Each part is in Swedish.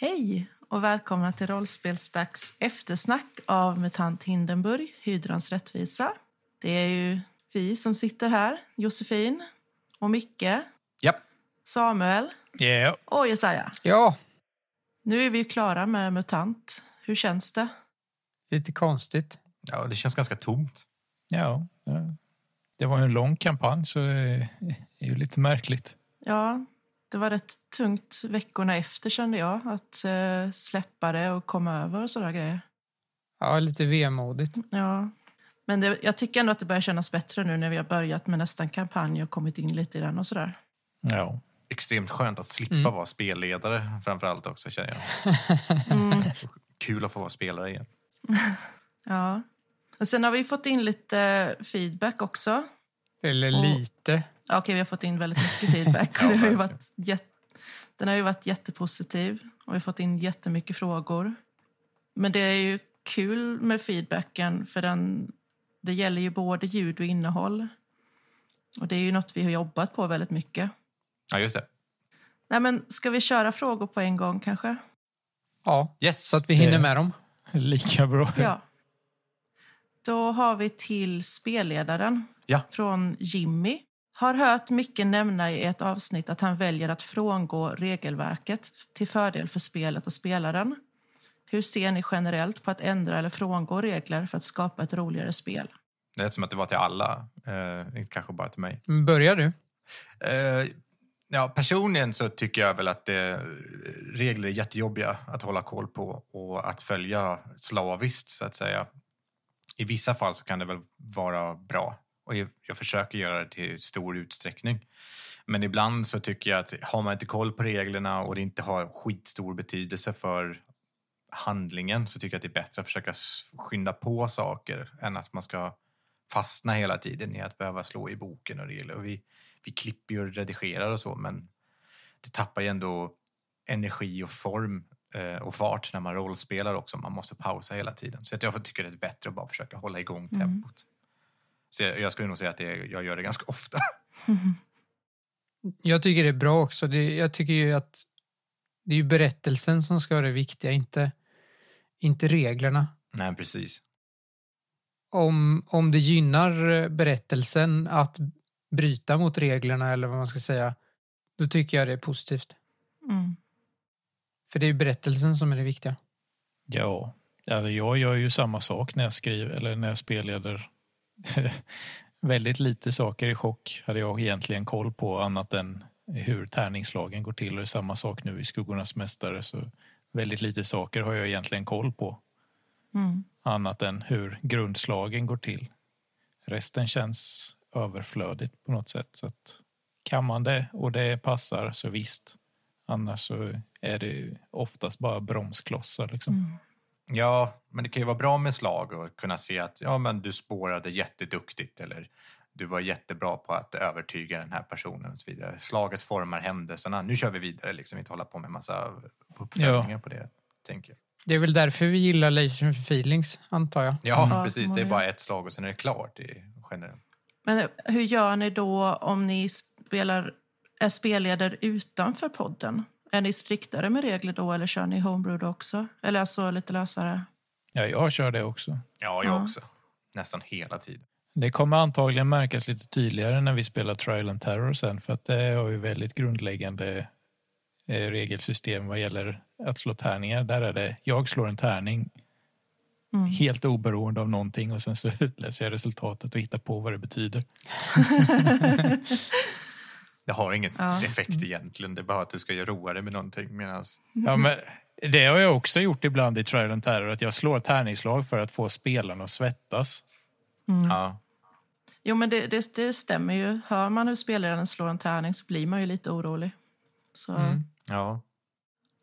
Hej och välkomna till Rollspelsdags eftersnack av MUTANT Hindenburg, Hydrans rättvisa. Det är ju vi som sitter här, Josefin och Micke, Japp. Samuel Yeah. och Jesaja. Ja, Nu är vi ju klara med MUTANT. Hur känns det? lite konstigt. Ja, det känns ganska tomt. Ja, ja. det var ju en lång kampanj så det är ju lite märkligt. Ja, det var rätt tungt veckorna efter kände jag, att eh, släppa det och komma över och sådana grejer. Ja, lite vemodigt. Ja, men det, jag tycker ändå att det börjar kännas bättre nu när vi har börjat med nästan kampanj och kommit in lite i den och sådär. Ja. Extremt skönt att slippa Mm. vara spelledare framför allt också känner jag. Mm. Kul att få vara spelare igen. Ja. Och sen har vi fått in lite feedback också. Eller Och- lite. Ja, Okej, vi har fått in väldigt mycket feedback. Ja, det har varit jätt... Den har ju varit jättepositiv och vi har fått in jättemycket frågor. Men det är ju kul med feedbacken för den, det gäller ju både ljud och innehåll. Och det är ju något vi har jobbat på väldigt mycket. Ja, just det. Nej, men ska vi köra frågor på en gång kanske? Ja, Yes. så att vi hinner med dem. Lika bra. Ja. Då har vi till spelledaren Ja. från Jimmy. Har hört Micke nämna i ett avsnitt att han väljer att frångå regelverket till fördel för spelet och spelaren. Hur ser ni generellt på att ändra eller frångå regler för att skapa ett roligare spel? Det lät som att det var till alla, eh, inte kanske bara till mig. Börjar du? Eh, ja, personligen så tycker jag väl att det, regler är jättejobbiga att hålla koll på och att följa slaviskt, så att säga. I vissa fall så kan det väl vara bra och jag, försöker göra det till stor utsträckning. Men ibland så tycker jag att har man inte koll på reglerna och det inte har skitstor betydelse för handlingen så tycker jag att det är bättre att försöka skynda på saker än att man ska fastna hela tiden i att behöva slå i boken och regler. Och vi, vi klipper och redigerar och så, men det tappar ju ändå energi och form eh, och fart när man rollspelar också. Man måste pausa hela tiden. Så att jag tycker det är bättre att bara försöka hålla igång tempot. Så jag, jag skulle nog säga att det, jag gör det ganska ofta. Jag tycker det är bra också. Det, jag tycker ju att det är ju berättelsen som ska vara det viktiga, inte, inte reglerna. Nej, precis. Om, om det gynnar berättelsen att bryta mot reglerna eller vad man ska säga, då tycker jag det är positivt. Mm. För det är ju berättelsen som är det viktiga. Ja, alltså jag gör ju samma sak när jag skriver eller när jag spelleder. Väldigt lite saker i chock hade jag egentligen koll på annat än hur tärningslagen går till. Och samma sak nu i Skuggornas mästare. Så väldigt lite saker har jag egentligen koll på Mm. annat än hur grundslagen går till. Resten känns överflödigt på något sätt. Så att kan man det och det passar så visst. Annars så är det oftast bara bromsklossar. Liksom. Mm. Ja, men det kan ju vara bra med slag och kunna se att ja, men du spårade jätteduktigt eller du var jättebra på att övertyga den här personen och så vidare. Slaget formar händelserna. Nu kör vi vidare, liksom. inte hålla på med massa uppföljningar på det, tänker jag. Det är väl därför vi gillar Laser Feelings, antar jag. Ja, Ja, precis. Det är bara ett slag och sen är det klart. Det är generellt. Men hur gör ni då om ni spelar, är spelledare utanför podden? Är ni striktare med regler då eller kör ni homebrew då också? Eller alltså lite lösare? Ja, jag kör det också. Ja, jag Ja. också. Nästan hela tiden. Det kommer antagligen märkas lite tydligare när vi spelar Trial and Terror sen för att det har ju väldigt grundläggande eh, regelsystem vad gäller att slå tärningar. Där är det jag slår en tärning Mm. helt oberoende av någonting och sen så utläser jag resultatet och hittar på vad det betyder. Det har ingen Ja. effekt egentligen. Det är bara att du ska göra roa dig med någonting. Medans... Ja, men det har jag också gjort ibland i Trial and Terror att jag slår tärningslag för att få spelarna att svettas. Ja. Jo, men det, det, det stämmer ju. Hör man hur spelaren slår en tärning så blir man ju lite orolig. Så, Mm. ja.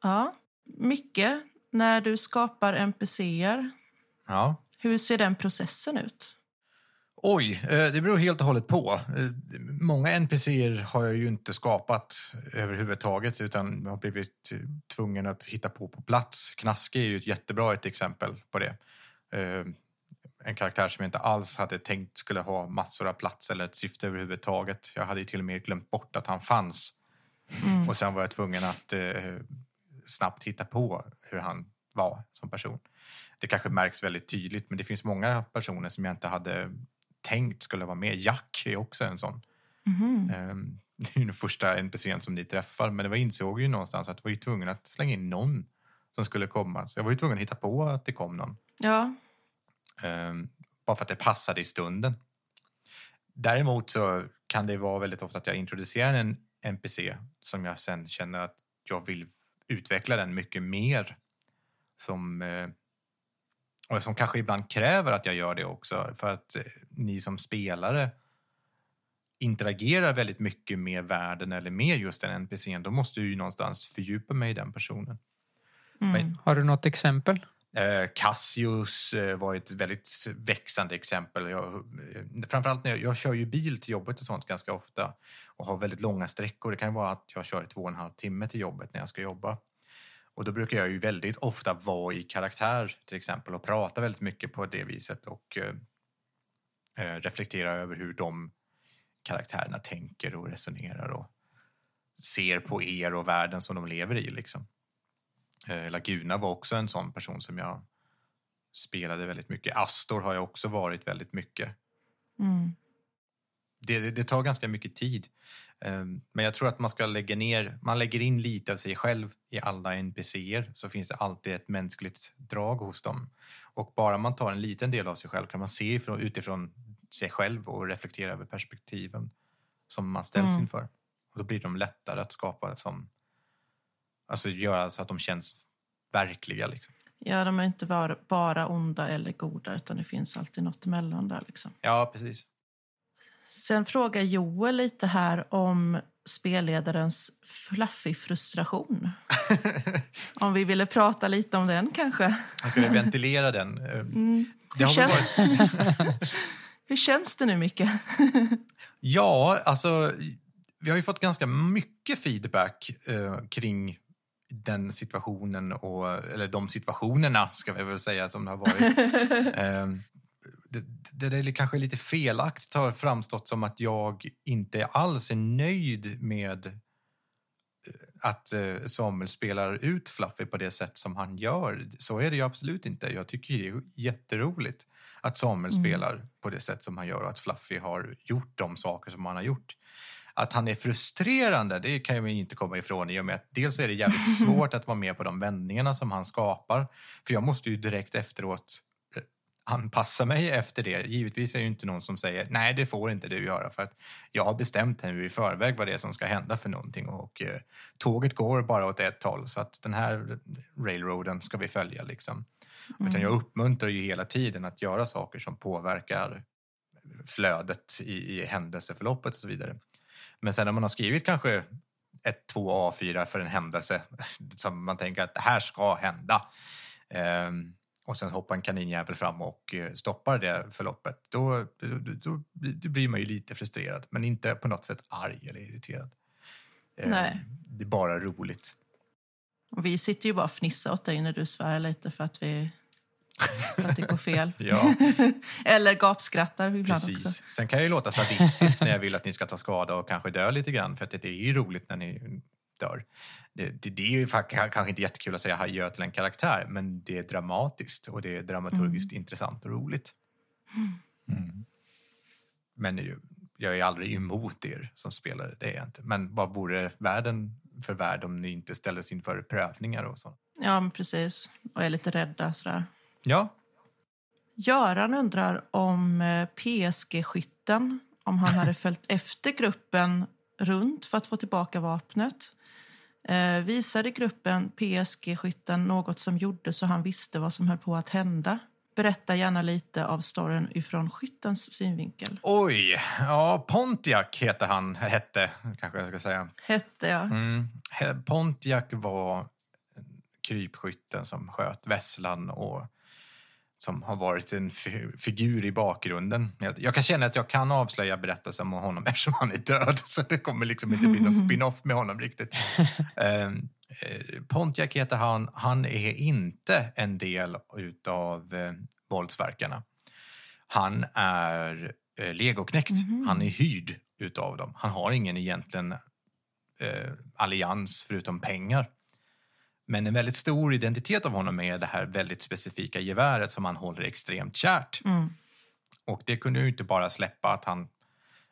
ja. Mycket när du skapar NPCer, ja. hur ser den processen ut? Oj, eh, det beror helt och hållet på. Eh, Många NPCer har jag ju inte skapat överhuvudtaget utan har blivit tvungen att hitta på på plats. Knaske är ju ett jättebra ett exempel på det. Eh, En karaktär som jag inte alls hade tänkt skulle ha massor av plats eller ett syfte överhuvudtaget. Jag hade till och med glömt bort att han fanns. Och sen var jag tvungen att snabbt hitta på hur han var som person. Det kanske märks väldigt tydligt, men det finns många personer som jag inte hade tänkt skulle vara med. Jack är också en sån. Mhm. Ehm, Det är den första NPCn som ni träffar, men det var insåg ju någonstans att jag var ju tvungen att slänga in någon som skulle komma. Så jag var ju tvungen att hitta på att det kom någon. Ja, Ehm, bara för att det passade i stunden. Däremot så kan det vara väldigt ofta att jag introducerar en NPC som jag sen känner att jag vill utveckla den mycket mer. Som, eh, och som kanske ibland kräver att jag gör det också för att eh, ni som spelare interagerar väldigt mycket med världen eller med just den NPCn. Då måste jag ju någonstans fördjupa mig i den personen. Men, Har du något exempel? Eh, Cassius eh, var ett väldigt växande exempel. Jag, eh, framförallt när jag, jag kör ju bil till jobbet och sånt ganska ofta och har väldigt långa sträckor. Det kan vara att jag kör i två och en halv timme till jobbet när jag ska jobba. Och då brukar jag ju väldigt ofta vara i karaktär till exempel och prata väldigt mycket på det viset och eh, eh, reflektera över hur de karaktärerna tänker och resonerar och ser på er och världen som de lever i. Liksom. Eh, Laguna var också en sån person som jag spelade väldigt mycket. Astor har jag också varit väldigt mycket. mm. Det, det, tar ganska mycket tid. Eh, Men jag tror att man ska lägga ner, man lägger in lite av sig själv i alla NPCer så finns det alltid ett mänskligt drag hos dem. Och bara man tar en liten del av sig själv kan man se ifrån, utifrån sig själv och reflektera över perspektiven som man ställs Mm. inför. Och då blir de lättare att skapa som, alltså göra så att de känns verkliga liksom. ja de är inte bara, bara onda eller goda utan det finns alltid något emellan där. Liksom. Ja, precis. Sen frågar Joel lite här om spelledarens fluffig frustration. om vi ville prata lite om den kanske. Jag skulle ventilera den. Eh, Mm. Hur, kän- Hur känns det nu, Micke? ja, alltså vi har ju fått ganska mycket feedback eh, kring den situationen, och, eller de situationerna ska vi väl säga som det har varit. eh, det, är kanske lite felaktigt har framstått som att jag inte alls är nöjd med eh, att eh, Samuel spelar ut Fluffy på det sätt som han gör. Så är det ju absolut inte. Jag tycker det är jätteroligt att Samuel Mm. spelar på det sätt som han gör och att Fluffy har gjort de saker som han har gjort. Att han är frustrerande, det kan jag inte komma ifrån i och med att dels är det jävligt svårt att vara med på de vändningarna som han skapar. För jag måste ju direkt efteråt anpassa mig efter det. Givetvis är ju inte någon som säger nej, det får inte du göra för att jag har bestämt nu i förväg vad det är som ska hända för någonting och eh, tåget går bara åt ett håll så att den här railroaden ska vi följa liksom. Utan jag uppmuntrar ju hela tiden att göra saker som påverkar flödet i, i händelseförloppet och så vidare. Men sen när man har skrivit kanske ett, två A4 för en händelse som man tänker att det här ska hända ehm, och sen hoppar en kaninjävel fram och eh, stoppar det förloppet, då, då, då, blir man ju lite frustrerad, men inte på något sätt arg eller irriterad. Ehm, Nej. Det är bara roligt. Och vi sitter ju bara och fnissar åt dig när du svär lite för att, vi, för att det går fel. Ja, Eller gapskrattar ibland precis. också. Sen kan jag ju låta sadistisk när jag vill att ni ska ta skada och kanske dö lite grann, för att det är ju roligt när ni dör. Det, det, det är ju kanske inte jättekul att säga adjö till en karaktär, men det är dramatiskt och det är dramaturgiskt intressant och roligt. Mm. Men ju- jag är aldrig emot er som spelare, det är jag inte. Men vad vore världen för värld om ni inte ställdes inför prövningar och så? Ja, men precis. Och är lite rädda sådär. Ja, Göran undrar om eh, PSG-skytten, om han hade följt efter gruppen runt för att få tillbaka vapnet. Eh, visade gruppen PSG-skytten något som gjorde så han visste vad som höll på att hända? Berätta gärna lite av storyn ifrån skyttens synvinkel. oj. Ja, Pontiac heter han, hette, kanske jag ska säga. Hette jag. Mm. Pontiac var krypskytten som sköt Vesslan och som har varit en fi- figur i bakgrunden. Jag- Jag kan känna att jag kan avslöja berättelsen om honom eftersom han är död. Så det kommer liksom inte bli någon spin-off med honom riktigt. Ehm, eh, Pontiac heter han. Han är inte en del utav eh, våldsverkarna. Han är eh, legoknäckt. Han är hyrd utav dem. Han har ingen egentligen eh, allians förutom pengar. Men en väldigt stor identitet av honom är det här väldigt specifika geväret som han håller extremt kärt. Mm. Och det kunde ju inte bara släppa att han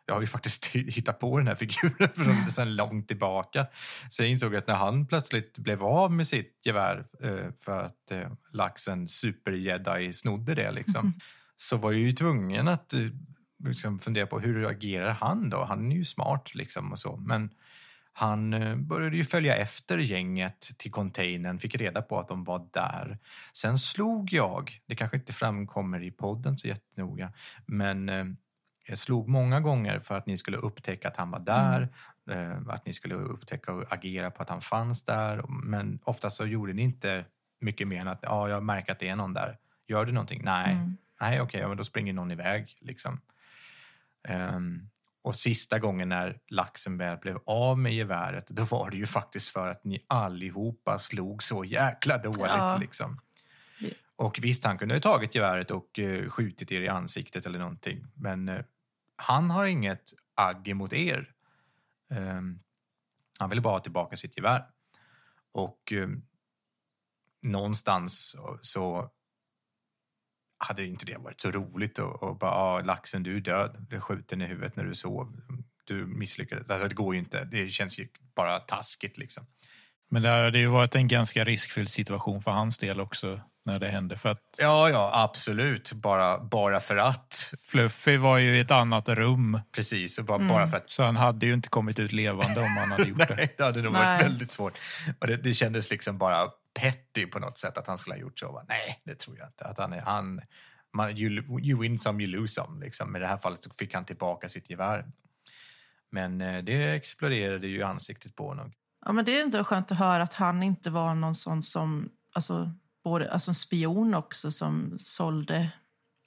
jag har ju faktiskt hittat på den här figuren från sedan långt tillbaka. Så jag insåg att när han plötsligt blev av med sitt gevär eh, för att eh, laxen super snodde det liksom, så var jag ju tvungen att eh, liksom fundera på hur agerar han då? Han är ju smart liksom och så. Men han eh, började ju följa efter gänget till containern, fick reda på att de var där. Sen slog jag, det kanske inte framkommer i podden så jättenoga, men eh, jag slog många gånger för att ni skulle upptäcka att han var där, mm. att ni skulle upptäcka och agera på att han fanns där. Men ofta så gjorde ni inte mycket mer än att ja, jag märker att det är någon där. Gör du någonting? Nej. Mm. Nej, okej, okay, ja, då springer någon iväg. Liksom. Um, och sista gången när laxen väl blev av med geväret, då var det ju faktiskt för att ni allihopa slog så jäkla dåligt. Ja. Liksom. Och visst, han kunde ha tagit geväret och uh, skjutit er i ansiktet eller någonting, men uh, han har inget agg emot er. Um, han ville bara ha tillbaka sitt gevär. Och um, någonstans så hade inte det varit så roligt och, och bara, ah, laxen du är död, du skjuten i huvudet när du sov, du misslyckades. Alltså, det går ju inte, det känns ju bara taskigt liksom. Men det hade ju varit en ganska riskfylld situation för hans del också när det hände. För att ja, ja, absolut. Bara, bara för att. Fluffy var ju i ett annat rum. Precis, bara, mm. bara för att. Så han hade ju inte kommit ut levande om han hade gjort Nej, det. Det hade nog varit väldigt svårt. Och det, det kändes liksom bara petty på något sätt att han skulle ha gjort så. Nej, det tror jag inte. Att han, han, man, you, you win some, you lose some. Liksom. I det här fallet så fick han tillbaka sitt gevär. Men eh, det exploderade ju i ansiktet på honom. Ja, men det är inte skönt att höra att han inte var någon sån som, alltså, både, alltså en spion också som sålde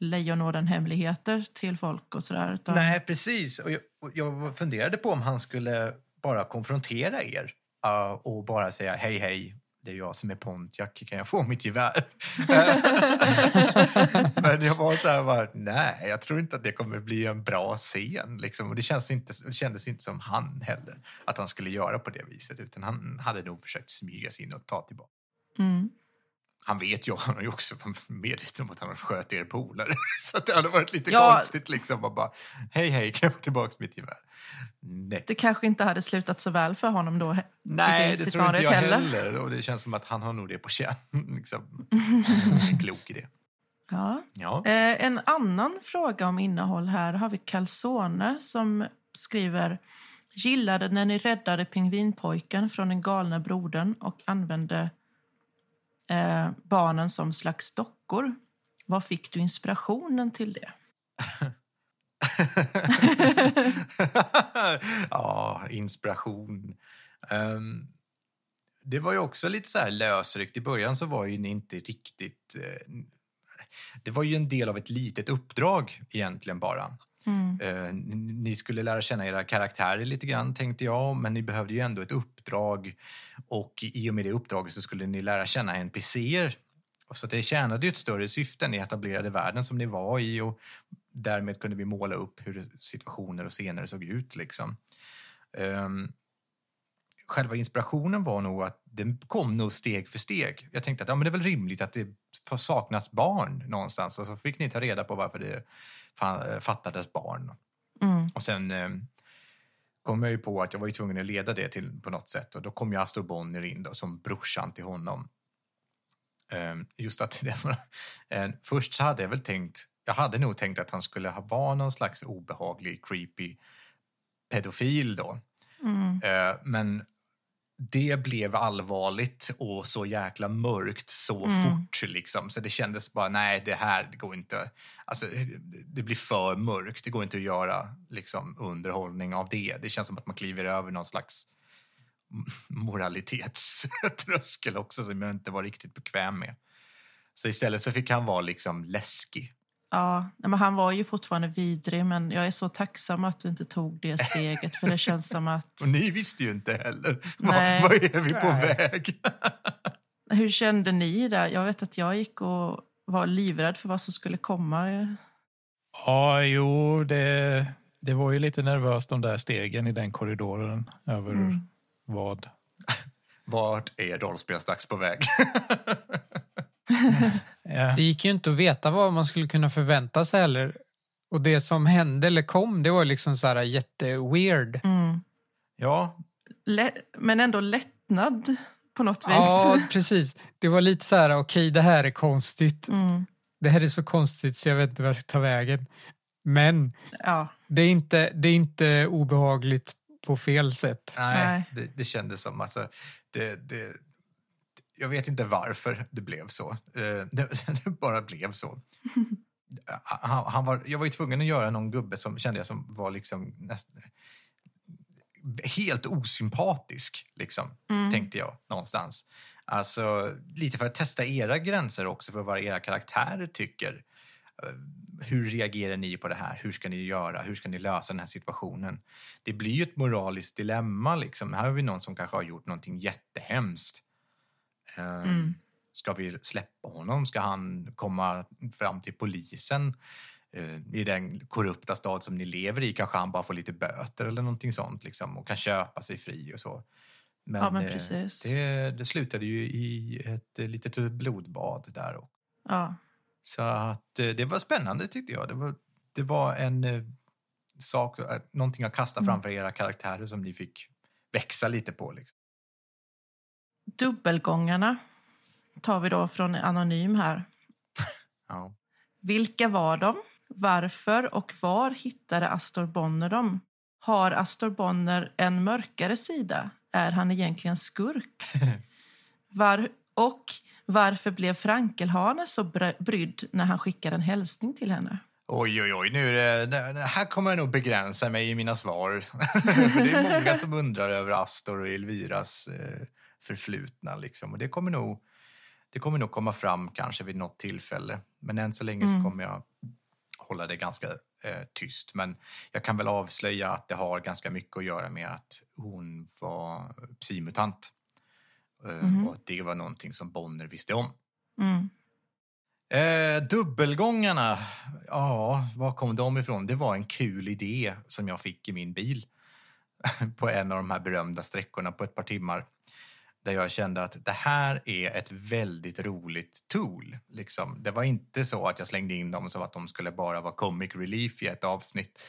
Lejonorden-hemligheter till folk och sådär. Utan... Nej, precis. Och jag, och jag funderade på om han skulle bara konfrontera er uh, och bara säga hej, hej, det är jag som är Pontiac, kan jag få mitt gevär? Men jag var så här, bara, nej, jag tror inte att det kommer bli en bra scen. Liksom. Och det, känns inte, det kändes inte som han heller, att han skulle göra på det viset. Utan han hade nog försökt smyga sig in och ta tillbaka. Mm han vet ju, han har ju också medveten om att han har sköt er polare. Så det hade varit lite ja. konstigt liksom att bara, hej hej, kan jag få tillbaka mitt gevär? Nej. Det kanske inte hade slutat så väl för honom då? Nej, det, det tror inte jag heller. heller. Och det känns som att han har nog det på känn. liksom. En klok idé. Ja. ja. Eh, en annan fråga om innehåll här har vi Calzone som skriver Gillade när ni räddade pingvinpojken från den galna brodern och använde eh, barnen som slags dockor. Var fick du inspirationen till det? ja, inspiration. Um, det var ju också lite så här lösryckt. I början så var ju ni inte riktigt... Uh, det var ju en del av ett litet uppdrag egentligen bara. Mm. Eh, ni skulle lära känna era karaktärer lite grann tänkte jag, men ni behövde ju ändå ett uppdrag och i och med det uppdraget så skulle ni lära känna NPCer. Så det tjänade ju ett större syfte än i etablerade världen som ni var i och därmed kunde vi måla upp hur situationer och scener såg ut. Liksom. Ehm, själva inspirationen var nog att den kom nog steg för steg. Jag tänkte att ja, men det är väl rimligt att det saknas barn någonstans och så fick ni ta reda på varför det fattades barn. Mm. Och sen eh, kom jag ju på att jag var ju tvungen att leda det till på något sätt och då kom ju Astor Bonnier in då, som brorsan till honom. Eh, just att det var, eh, först så hade jag väl tänkt, jag hade nog tänkt att han skulle vara någon slags obehaglig, creepy pedofil då. Mm. Eh, men det blev allvarligt och så jäkla mörkt så mm. fort. Liksom. Så det kändes bara, nej, det här det går inte. Alltså, det blir för mörkt. Det går inte att göra liksom, underhållning av det. Det känns som att man kliver över någon slags moralitetströskel också som jag inte var riktigt bekväm med. Så istället så fick han vara liksom läskig. Ja, men han var ju fortfarande vidrig, men jag är så tacksam att du inte tog det steget. För det känns som att... Och ni visste ju inte heller. Nej. Vad är vi på Nej. väg? Hur kände ni där? Jag vet att jag gick och var livrädd för vad som skulle komma. Ja, jo, det, det var ju lite nervöst de där stegen i den korridoren över mm. vad. Vart är rollspelsdags på väg? Det gick ju inte att veta vad man skulle kunna förvänta sig heller. Och det som hände eller kom, det var liksom så här jätteweird. Mm. ja, Lä- men ändå lättnad på något vis. Ja, precis. Det var lite så här, okej, det här är konstigt. Mm. Det här är så konstigt så jag vet inte vad jag ska ta vägen. Men Ja. det är inte, det är inte obehagligt på fel sätt. nej, Nej. Det, det kändes som... Alltså, det, det, jag vet inte varför det blev så. Eh, Det, det bara blev så. Han, han var, jag var ju tvungen att göra någon gubbe som kände jag som var liksom näst, helt osympatisk, liksom, tänkte jag någonstans. Alltså, lite för att testa era gränser också, för vad era karaktärer tycker. Eh, Hur reagerar ni på det här? Hur ska ni göra? Hur ska ni lösa den här situationen? Det blir ju ett moraliskt dilemma. Liksom. Här har vi någon som kanske har gjort någonting jättehemskt. Eh, Ska vi släppa honom? Ska han komma fram till polisen? Eh, I den korrupta stad som ni lever i kanske han bara får lite böter eller någonting sånt liksom, och kan köpa sig fri och så. Men, Ja, men eh, precis. det, det slutade ju i ett litet blodbad där. Ja. så att det var spännande tyckte jag. Det var, det var en sak, någonting att kasta Mm. framför era karaktärer som ni fick växa lite på. Liksom. Dubbelgångarna tar vi då från Anonym här. Ja. Vilka var de? Varför och var hittade Astor Bonner dem? Har Astor Bonner en mörkare sida? Är han egentligen skurk? Var, och varför blev Frankelhane så br- brydd när han skickade en hälsning till henne? Oj, oj, oj. Nu är det, här kommer jag nog begränsa mig i mina svar. Det är många som undrar över Astor och Elviras eh, förflutna. Liksom. Och det kommer, nog, det kommer nog komma fram kanske vid något tillfälle. Men än så länge så kommer jag hålla det ganska eh, tyst. Men jag kan väl avslöja att det har ganska mycket att göra med att hon var psimutant. Eh, Och att det var någonting som Bonner visste om. Mm. Eh, dubbelgångarna, ja, var kom de ifrån? Det var en kul idé som jag fick i min bil på en av de här berömda sträckorna på ett par timmar. Där jag kände att det här är ett väldigt roligt tool. Liksom. Det var inte så att jag slängde in dem så att de skulle bara vara comic relief i ett avsnitt.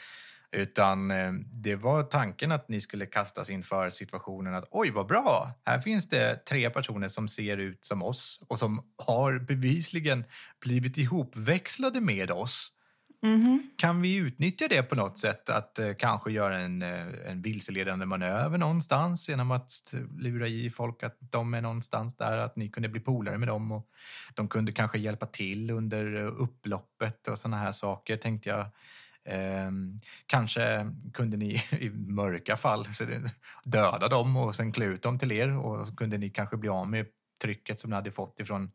Utan eh, det var tanken att ni skulle kastas inför situationen att oj vad bra, här finns det tre personer som ser ut som oss och som har bevisligen blivit ihopväxlade med oss. Mm-hmm. Kan vi utnyttja det på något sätt? Att eh, kanske göra en, eh, en vilseledande manöver någonstans genom att lura i folk att de är någonstans där, att ni kunde bli polare med dem och de kunde kanske hjälpa till under eh, upploppet och såna här saker, tänkte jag. Eh, kanske kunde ni i mörka fall döda dem och sen klä ut dem till er och så kunde ni kanske bli av med trycket som ni hade fått ifrån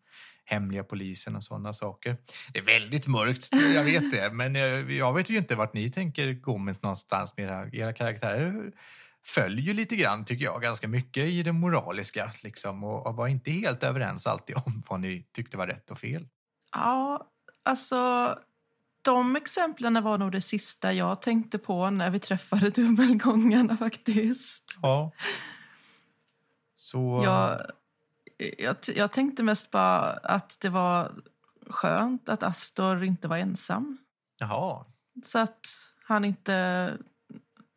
hemliga polisen och sådana saker. Det är väldigt mörkt, jag vet det, men eh, jag vet ju inte vart ni tänker gå med någonstans med era, era karaktärer följer lite grann, tycker jag, ganska mycket i det moraliska liksom, och, och var inte helt överens alltid om vad ni tyckte var rätt och fel. Ja, alltså... De exemplen var nog det sista jag tänkte på när vi träffade dubbelgångarna faktiskt. Ja. Så... Jag, jag, jag tänkte mest bara att det var skönt att Astor inte var ensam. Jaha. Så att han inte...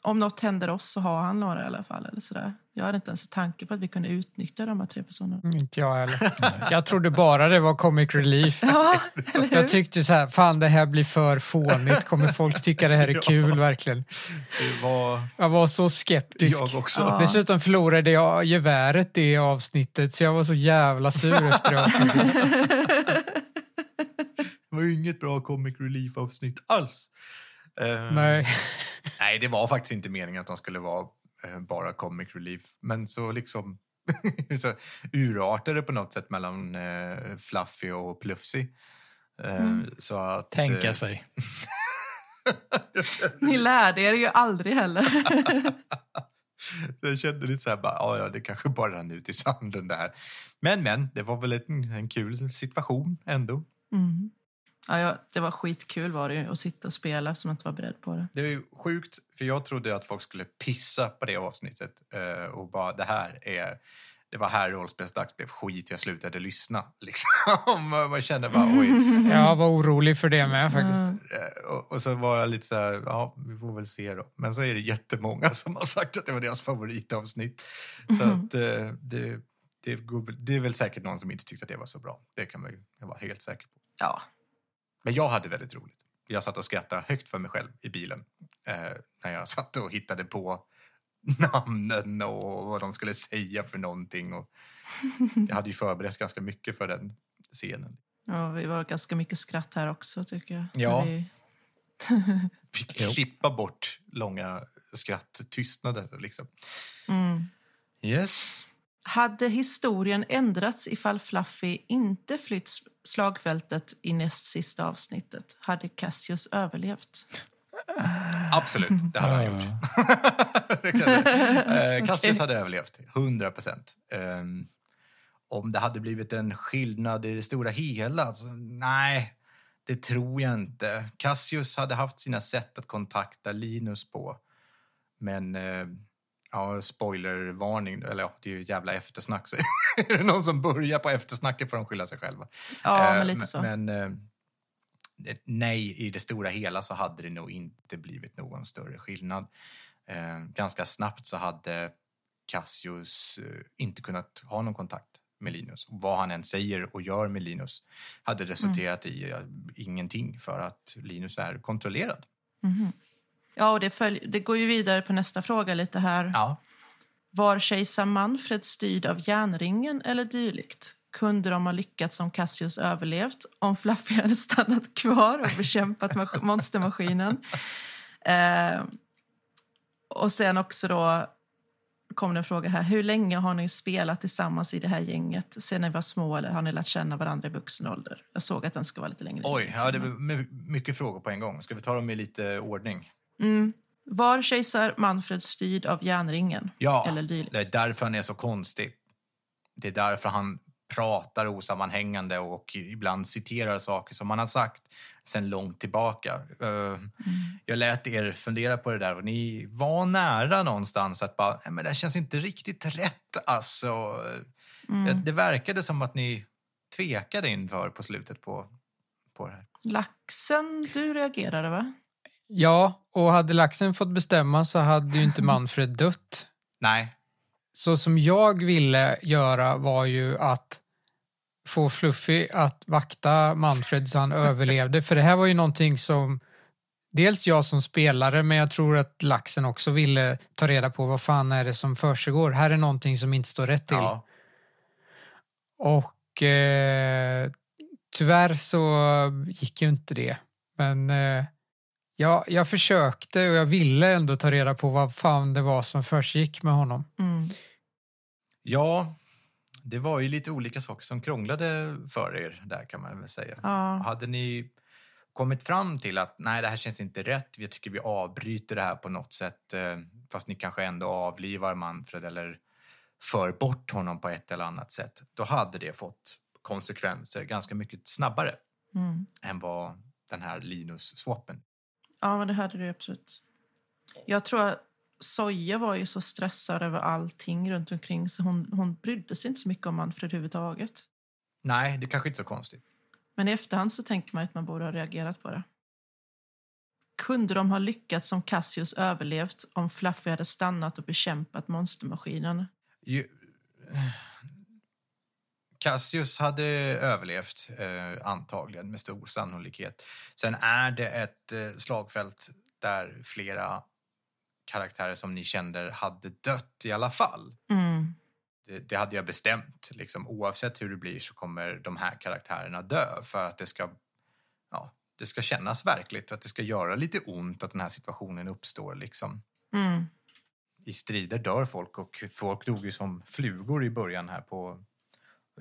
Om något händer oss så har han några i alla fall. Eller sådär. Jag hade inte ens en tanke på att vi kunde utnyttja de här tre personerna. Mm, Inte jag heller. Jag trodde bara det var comic relief. Ja, eller hur? Jag tyckte så här, fan det här blir för fånigt. Kommer folk tycka det här är kul verkligen? Det var Jag var så skeptisk. jag också. Ja. Dessutom förlorade jag geväret det avsnittet så jag var så jävla sur efter det var ju inget bra comic relief-avsnitt alls. Eh, Nej. Nej, det var faktiskt inte meningen att de skulle vara bara comic relief. Men så liksom så urartade det på något sätt mellan eh, Fluffy och Plufsy. Eh, Så att, Tänka eh, sig. Ni lärde er ju aldrig heller. Jag kände lite så här, bara, ja, ja, det kanske bara rann ut i sanden där. Men, men, det var väl en, en kul situation ändå. Mm. Ja, ja, det var skitkul var det ju, att sitta och spela som jag inte var beredd på det. Det är ju sjukt, för jag trodde att folk skulle pissa på det avsnittet eh, och bara det här är det var här rollspelsdags blev skit. Jag slutade lyssna. Liksom. Man kände bara oj. Jag var orolig för det med faktiskt. Eh, Och, och så var jag lite så här, ja, vi får väl se då. Men så är det jättemånga som har sagt att det var deras favoritavsnitt. Så att eh, det, det, det är väl säkert någon som inte tyckte att det var så bra. Det kan man ju jag vara helt säker på. Ja. Men jag hade väldigt roligt. Jag satt och skrattade högt för mig själv i bilen eh, när jag satt och hittade på namnen och vad de skulle säga för någonting. Och jag hade ju förberett ganska mycket för den scenen. ja, vi var ganska mycket skratt här också tycker jag. Ja. Vi, Fick klippa bort långa skratttystnader. Liksom. mm. Yes. Hade historien ändrats ifall Fluffy inte flytt slagfältet i näst sista avsnittet? Hade Cassius överlevt? Absolut, det hade han gjort. Det kan jag- eh, Cassius hade överlevt, 100 procent. Um, om det hade blivit en skillnad i det stora hela? Alltså, nej, det tror jag inte. Cassius hade haft sina sätt att kontakta Linus på. Men, eh, ja, spoilervarning, eller ja, det är ju jävla eftersnack. Så är det någon som börjar på eftersnacket får de skylla sig själva. Ja, Eh, men lite så. Men eh, nej, i det stora hela så hade det nog inte blivit någon större skillnad. Eh, ganska snabbt så hade Cassius eh, inte kunnat ha någon kontakt med Linus. Vad han än säger och gör med Linus hade resulterat i eh, ingenting för att Linus är kontrollerad. Ja, och det, följ, det går ju vidare på nästa fråga lite här. Ja. Var kejsar Manfred styrd av järnringen eller dylikt? Kunde de ha lyckats om Cassius överlevt om Fluffy hade stannat kvar och bekämpat mas- monstermaskinen? Eh, och sen också då kom det en fråga här. Hur länge har ni spelat tillsammans i det här gänget? Sen ni var små eller har ni lärt känna varandra i vuxen ålder? Jag såg att den ska vara lite längre. Oj, ja, det var my- mycket frågor på en gång. Ska vi ta dem i lite ordning? Mm. Var kejsar Manfred styrd av järnringen? Ja, Eller dylikt? det är därför han är så konstig. Det är därför han pratar osammanhängande och ibland citerar saker som han har sagt sen långt tillbaka. Eh, Jag lät er fundera på det där och ni var nära någonstans att bara, "Nej, men det känns inte riktigt rätt alltså. Det, det verkade som att ni tvekade inför på slutet på, på det här. Laxen, du reagerade va? Ja, och hade laxen fått bestämma så hade ju inte Manfred dött. Nej, Så som jag ville göra var ju att få Fluffy att vakta Manfred så han överlevde. För det här var ju någonting som dels jag som spelare men jag tror att laxen också ville ta reda på vad fan är det som försiggår. Här är någonting som inte står rätt till. ja, Och eh, tyvärr så gick ju inte det. Men eh, ja, jag försökte och jag ville ändå ta reda på vad fan det var som försiggick med honom. Mm. ja, det var ju lite olika saker som krånglade för er där kan man väl säga. Ja. Hade ni kommit fram till att nej, det här känns inte rätt, jag tycker vi avbryter det här på något sätt, eh, fast ni kanske ändå avlivar Manfred eller för bort honom på ett eller annat sätt, då hade det fått konsekvenser ganska mycket snabbare Mm. än vad den här Linus-swappen. Ja, men det hade du absolut. Jag tror att Soja var ju så stressad över allting runt omkring så hon, hon brydde sig inte så mycket om Manfred överhuvudtaget. Nej, det kanske inte är så konstigt. Men i efterhand så tänker man att man borde ha reagerat på det. Kunde de ha lyckats som Cassius överlevt om Fluffy hade stannat och bekämpat monstermaskinen? Ju... Cassius hade överlevt, eh, antagligen, med stor sannolikhet. Sen är det ett eh, slagfält där flera karaktärer som ni kände hade dött i alla fall. Mm. Det, det hade jag bestämt. Liksom, oavsett hur det blir så kommer de här karaktärerna dö för att det ska, ja, det ska kännas verkligt, att det ska göra lite ont att den här situationen uppstår. Liksom Mm. i strider dör folk och folk dog ju som flugor i början här på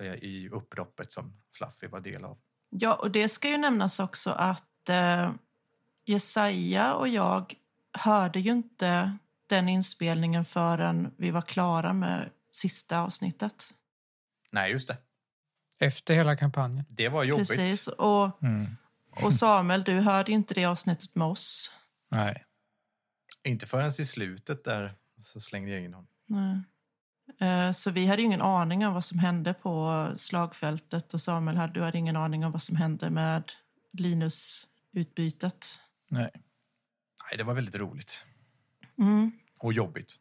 i upploppet som Fluffy var del av. Ja, och det ska ju nämnas också att eh, Jesaja och jag hörde ju inte den inspelningen förrän vi var klara med sista avsnittet. Nej, just det. Efter hela kampanjen. Det var jobbigt. Precis. Och, Mm. och Samuel, du hörde inte det avsnittet med oss. Nej. Inte förrän i slutet där så slängde jag in honom. Nej. Eh, Så vi hade ingen aning om vad som hände på slagfältet och Samuel hade, du hade ingen aning om vad som hände med Linus-utbytet. Nej. Nej, det var väldigt roligt. Mm. Och jobbigt.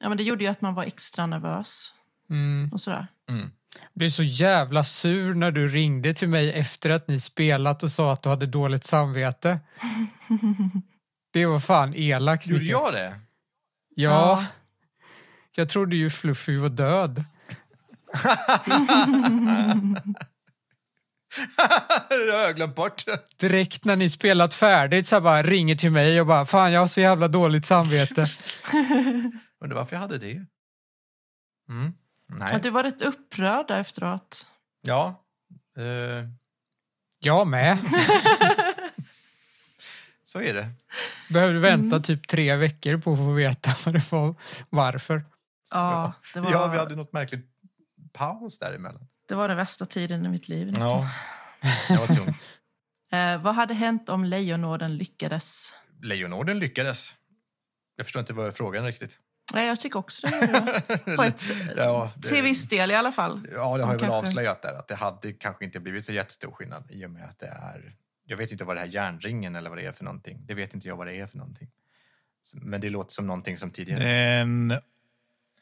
Ja, men det gjorde ju att man var extra nervös Mm. och sådär. Mm. Jag blev så jävla sur när du ringde till mig efter att ni spelat och sa att du hade dåligt samvete. Det var fan elakt. Gjorde jag det? Ja. Ja. Jag trodde ju Fluffy var död. det har jag glömt bort. Direkt när ni spelat färdigt så bara ringer till mig och bara fan jag har så jävla dåligt samvete. Undrar varför jag hade det. Mm. Nej. Du var rätt upprörd efteråt. Ja. Eh, Jag med. så är det. Behövde vänta typ tre veckor på att få veta vad det var, varför. Ja, det var, Ja, vi hade något märkligt paus däremellan. det var den värsta tiden i mitt liv. Nästan. Ja, det var tungt. Eh, vad hade hänt om Lejonorden lyckades? Lejonorden lyckades. Jag förstår inte vad frågan riktigt. Nej, jag tycker också det. På ett, Ja, det- till viss del i alla fall. Ja, det har jag väl Kanske. avslöjat där. Att det hade kanske inte blivit så jättestor skillnad i och med att det är... Jag vet inte vad det här järnringen eller vad det är för någonting. Det vet inte jag vad det är för någonting. Men det låter som någonting som tidigare... Det är en,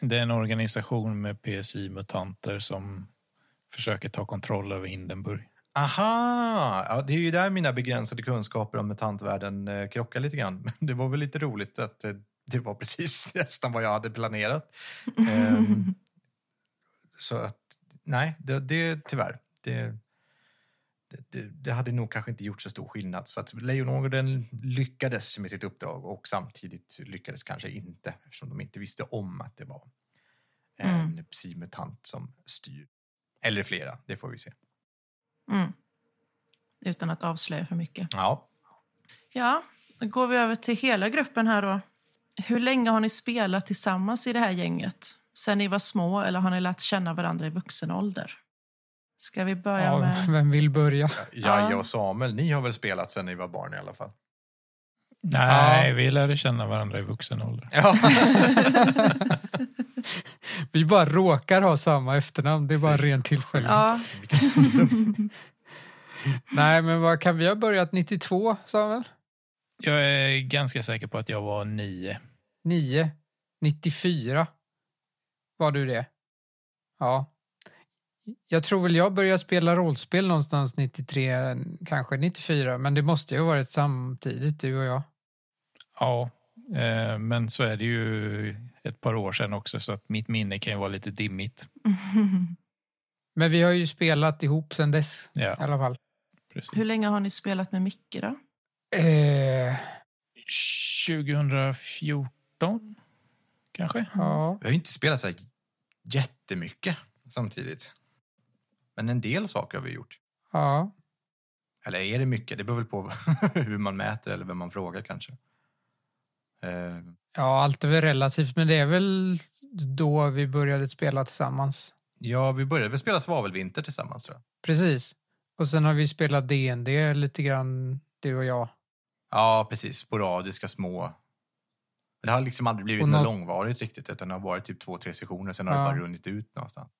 det är en organisation med PSI-mutanter som försöker ta kontroll över Hindenburg. Aha! Ja, det är ju där mina begränsade kunskaper om mutantvärlden eh, krockar lite grann. Men det var väl lite roligt att eh, det var precis nästan vad jag hade planerat. Ehm, så att, nej, det, det tyvärr. Det, det, det, hade nog kanske inte gjort så stor skillnad. Så att Lejonorden lyckades med sitt uppdrag och samtidigt lyckades kanske inte eftersom de inte visste om att det var en Mm. psimutant som styr. Eller flera, det får vi se. Mm. Utan att avslöja för mycket. Ja, Ja, då går vi över till hela gruppen här då. Hur länge har ni spelat tillsammans i det här gänget? Sen ni var små eller har ni lärt känna varandra i vuxen ålder? Ska vi börja Ja, med... vem vill börja? Jaja Ja. och Samuel, ni har väl spelat sen ni var barn i alla fall? Nej, vi lärde känna varandra i vuxen ålder. Ja. Vi bara råkar ha samma efternamn, det är bara Precis. rent tillfälligt. Ja, Vilken slump. Nej, men vad kan vi ha börjat 92, Samuel? Jag är ganska säker på att jag var nio. 9, 94. Var du det? Ja. Jag tror väl jag började spela rollspel någonstans 93, kanske 94, men det måste ju ha varit samtidigt, du och jag. Ja, eh, men så är det ju ett par år sedan också så att mitt minne kan ju vara lite dimmigt. Men vi har ju spelat ihop sedan dess i Ja, alla fall. precis. hur länge har ni spelat med Micke då? Eh, 2014 kanske? ja. Vi har ju inte spelat så här jättemycket samtidigt. Men en del saker har vi gjort. ja. Eller är det mycket? Det beror väl på hur man mäter eller vem man frågar kanske. Eh, Ja, allt är väl relativt, men det är väl då vi började spela tillsammans. ja, vi började väl spela Svavelvinter tillsammans tror jag. Precis. Och sen har vi spelat D&D lite grann, du och jag. Ja, precis. Sporadiska små. Det har liksom aldrig blivit Och något långvarigt riktigt utan det har varit typ två, tre sessioner sen har det Ja. bara runnit ut någonstans.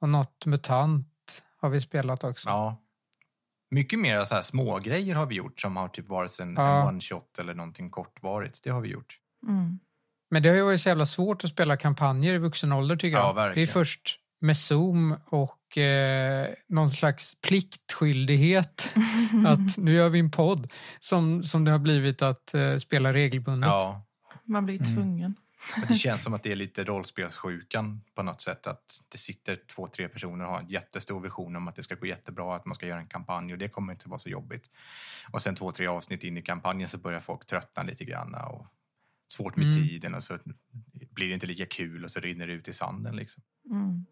Och något MUTANT har vi spelat också. Ja. Mycket mer så här små grejer har vi gjort som har typ varit en, Ja. en one shot eller någonting kortvarigt. Det har vi gjort. Mm. Men det har ju varit så jävla svårt att spela kampanjer i vuxen ålder tycker Ja, jag. verkligen. Det är först med Zoom och eh, någon slags pliktskyldighet att nu gör vi en podd som, som det har blivit att eh, spela regelbundet. Ja, Man blir ju Mm. Det känns som att det är lite rollspelssjukan på något sätt. Att det sitter två, tre personer och har en jättestor vision om att det ska gå jättebra, att man ska göra en kampanj och det kommer inte vara så jobbigt. Och sen två, tre avsnitt in i kampanjen så börjar folk tröttna lite grann och svårt med Mm. tiden och så blir det inte lika kul och så rinner det ut i sanden liksom. Mm.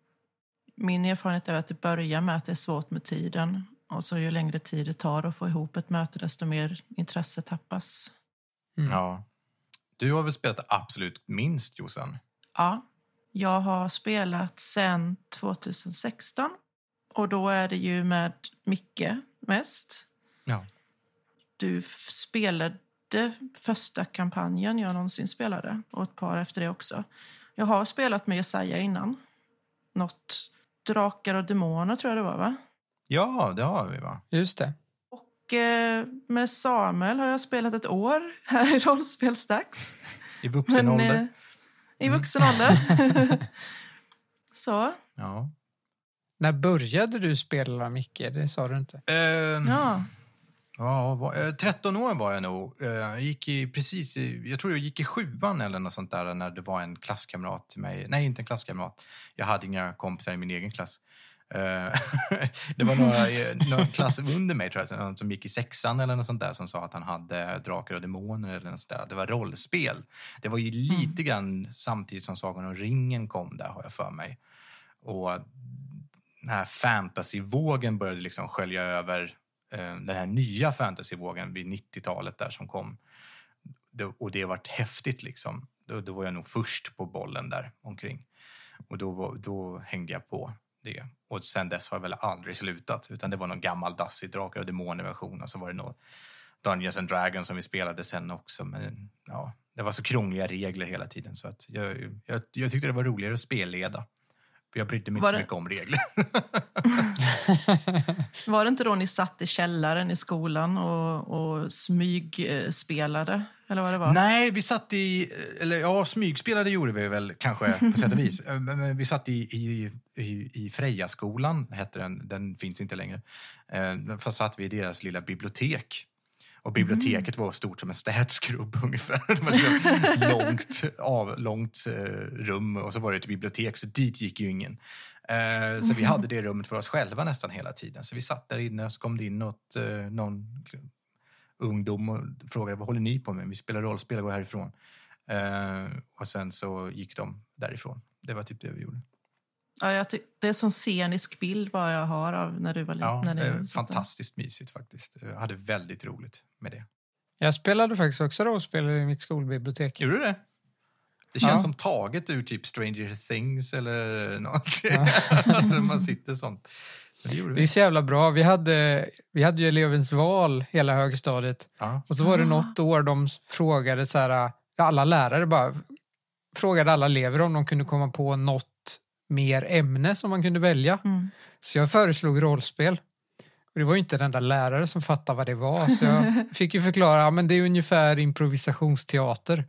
Min erfarenhet är att det börjar med att det är svårt med tiden. Och så ju längre tid det tar att få ihop ett möte, desto mer intresse tappas. Mm. Ja. Du har väl spelat absolut minst, Jossan? Ja, jag har spelat sen 2016. Och då är det ju med Micke mest. Ja. Du spelade första kampanjen jag någonsin spelade och ett par efter det också. Jag har spelat med Jesaja innan. Något Drakar och Demoner tror jag det var, va? Ja, det har vi va? Just det. Eh, med Samuel har jag spelat ett år här i rollspelsdags. I vuxen ålder. eh, I vuxen ålder. Så, Ja. När började du spela, Micke? Det sa du inte. Ehm, ja. Ja, vad- eh, 13 år var jag nog. Jag gick i, precis i, jag tror jag gick i sjuan eller något sånt där när det var en klasskamrat till mig. Nej, inte en klasskamrat. Jag hade inga kompisar i min egen klass. Eh, det var några, eh, några klass under mig tror jag, någon som gick i sexan eller något sånt där som sa att han hade Drakar och Demoner eller något sånt där. Det var rollspel. Det var ju lite grann samtidigt som Sagan om ringen kom där har jag för mig. Och den här fantasyvågen började liksom skölja över eh, den här nya fantasyvågen vid 90-talet där som kom. Det, och det har varit häftigt liksom. Då, då var jag nog först på bollen där omkring. Och då, då hängde jag på det. Och sen dess har jag väl aldrig slutat. Utan det var någon gammal dassig Drakar och Demoner-version och så var det nog Dungeons and Dragons som vi spelade sen också. Men ja, det var så krångliga regler hela tiden så att jag, jag, jag tyckte det var roligare att spelleda. För jag brydde mig inte Var så det- mycket om regler. Var det inte då ni satt i källaren i skolan och, och smygspelade? Eller vad det var? Nej, vi satt i... Eller ja, smygspelade gjorde vi väl kanske på sätt och vis. Eh, Men vi satt i, i, i, i Frejaskolan, hette den. Den finns inte längre. Eh, För satt vi i deras lilla bibliotek. Och biblioteket var stort som en städskrubb ungefär. Det var ett långt, avlångt eh, rum och så var det ett bibliotek, så dit gick ju ingen. Eh, Så vi hade det rummet för oss själva nästan hela tiden. Så vi satt där inne och så kom det in något, någon ungdom och frågade vad håller ni på med? Vi spelar rollspel och går härifrån. Eh, och sen så gick de därifrån. Det var typ det vi gjorde. Ja, jag ty- det är som scenisk bild bara jag har av när du var liten. Ja, när satt där. fantastiskt mysigt faktiskt. Jag hade väldigt roligt med det. Jag spelade faktiskt också rollspel i mitt skolbibliotek. Gjorde du det? Det känns Ja. som taget ur typ Stranger Things eller något. Att man sitter sånt. Det Det är så jävla bra. Vi hade, vi hade ju elevens val hela högstadiet. Ja. Och så var det något år de frågade så här, alla lärare bara frågade alla elever om de kunde komma på något mer ämne som man kunde välja. Mm. Så jag föreslog rollspel. Och det var ju inte den där lärare som fattade vad det var. Så jag fick ju förklara, ja, men det är ungefär improvisationsteater.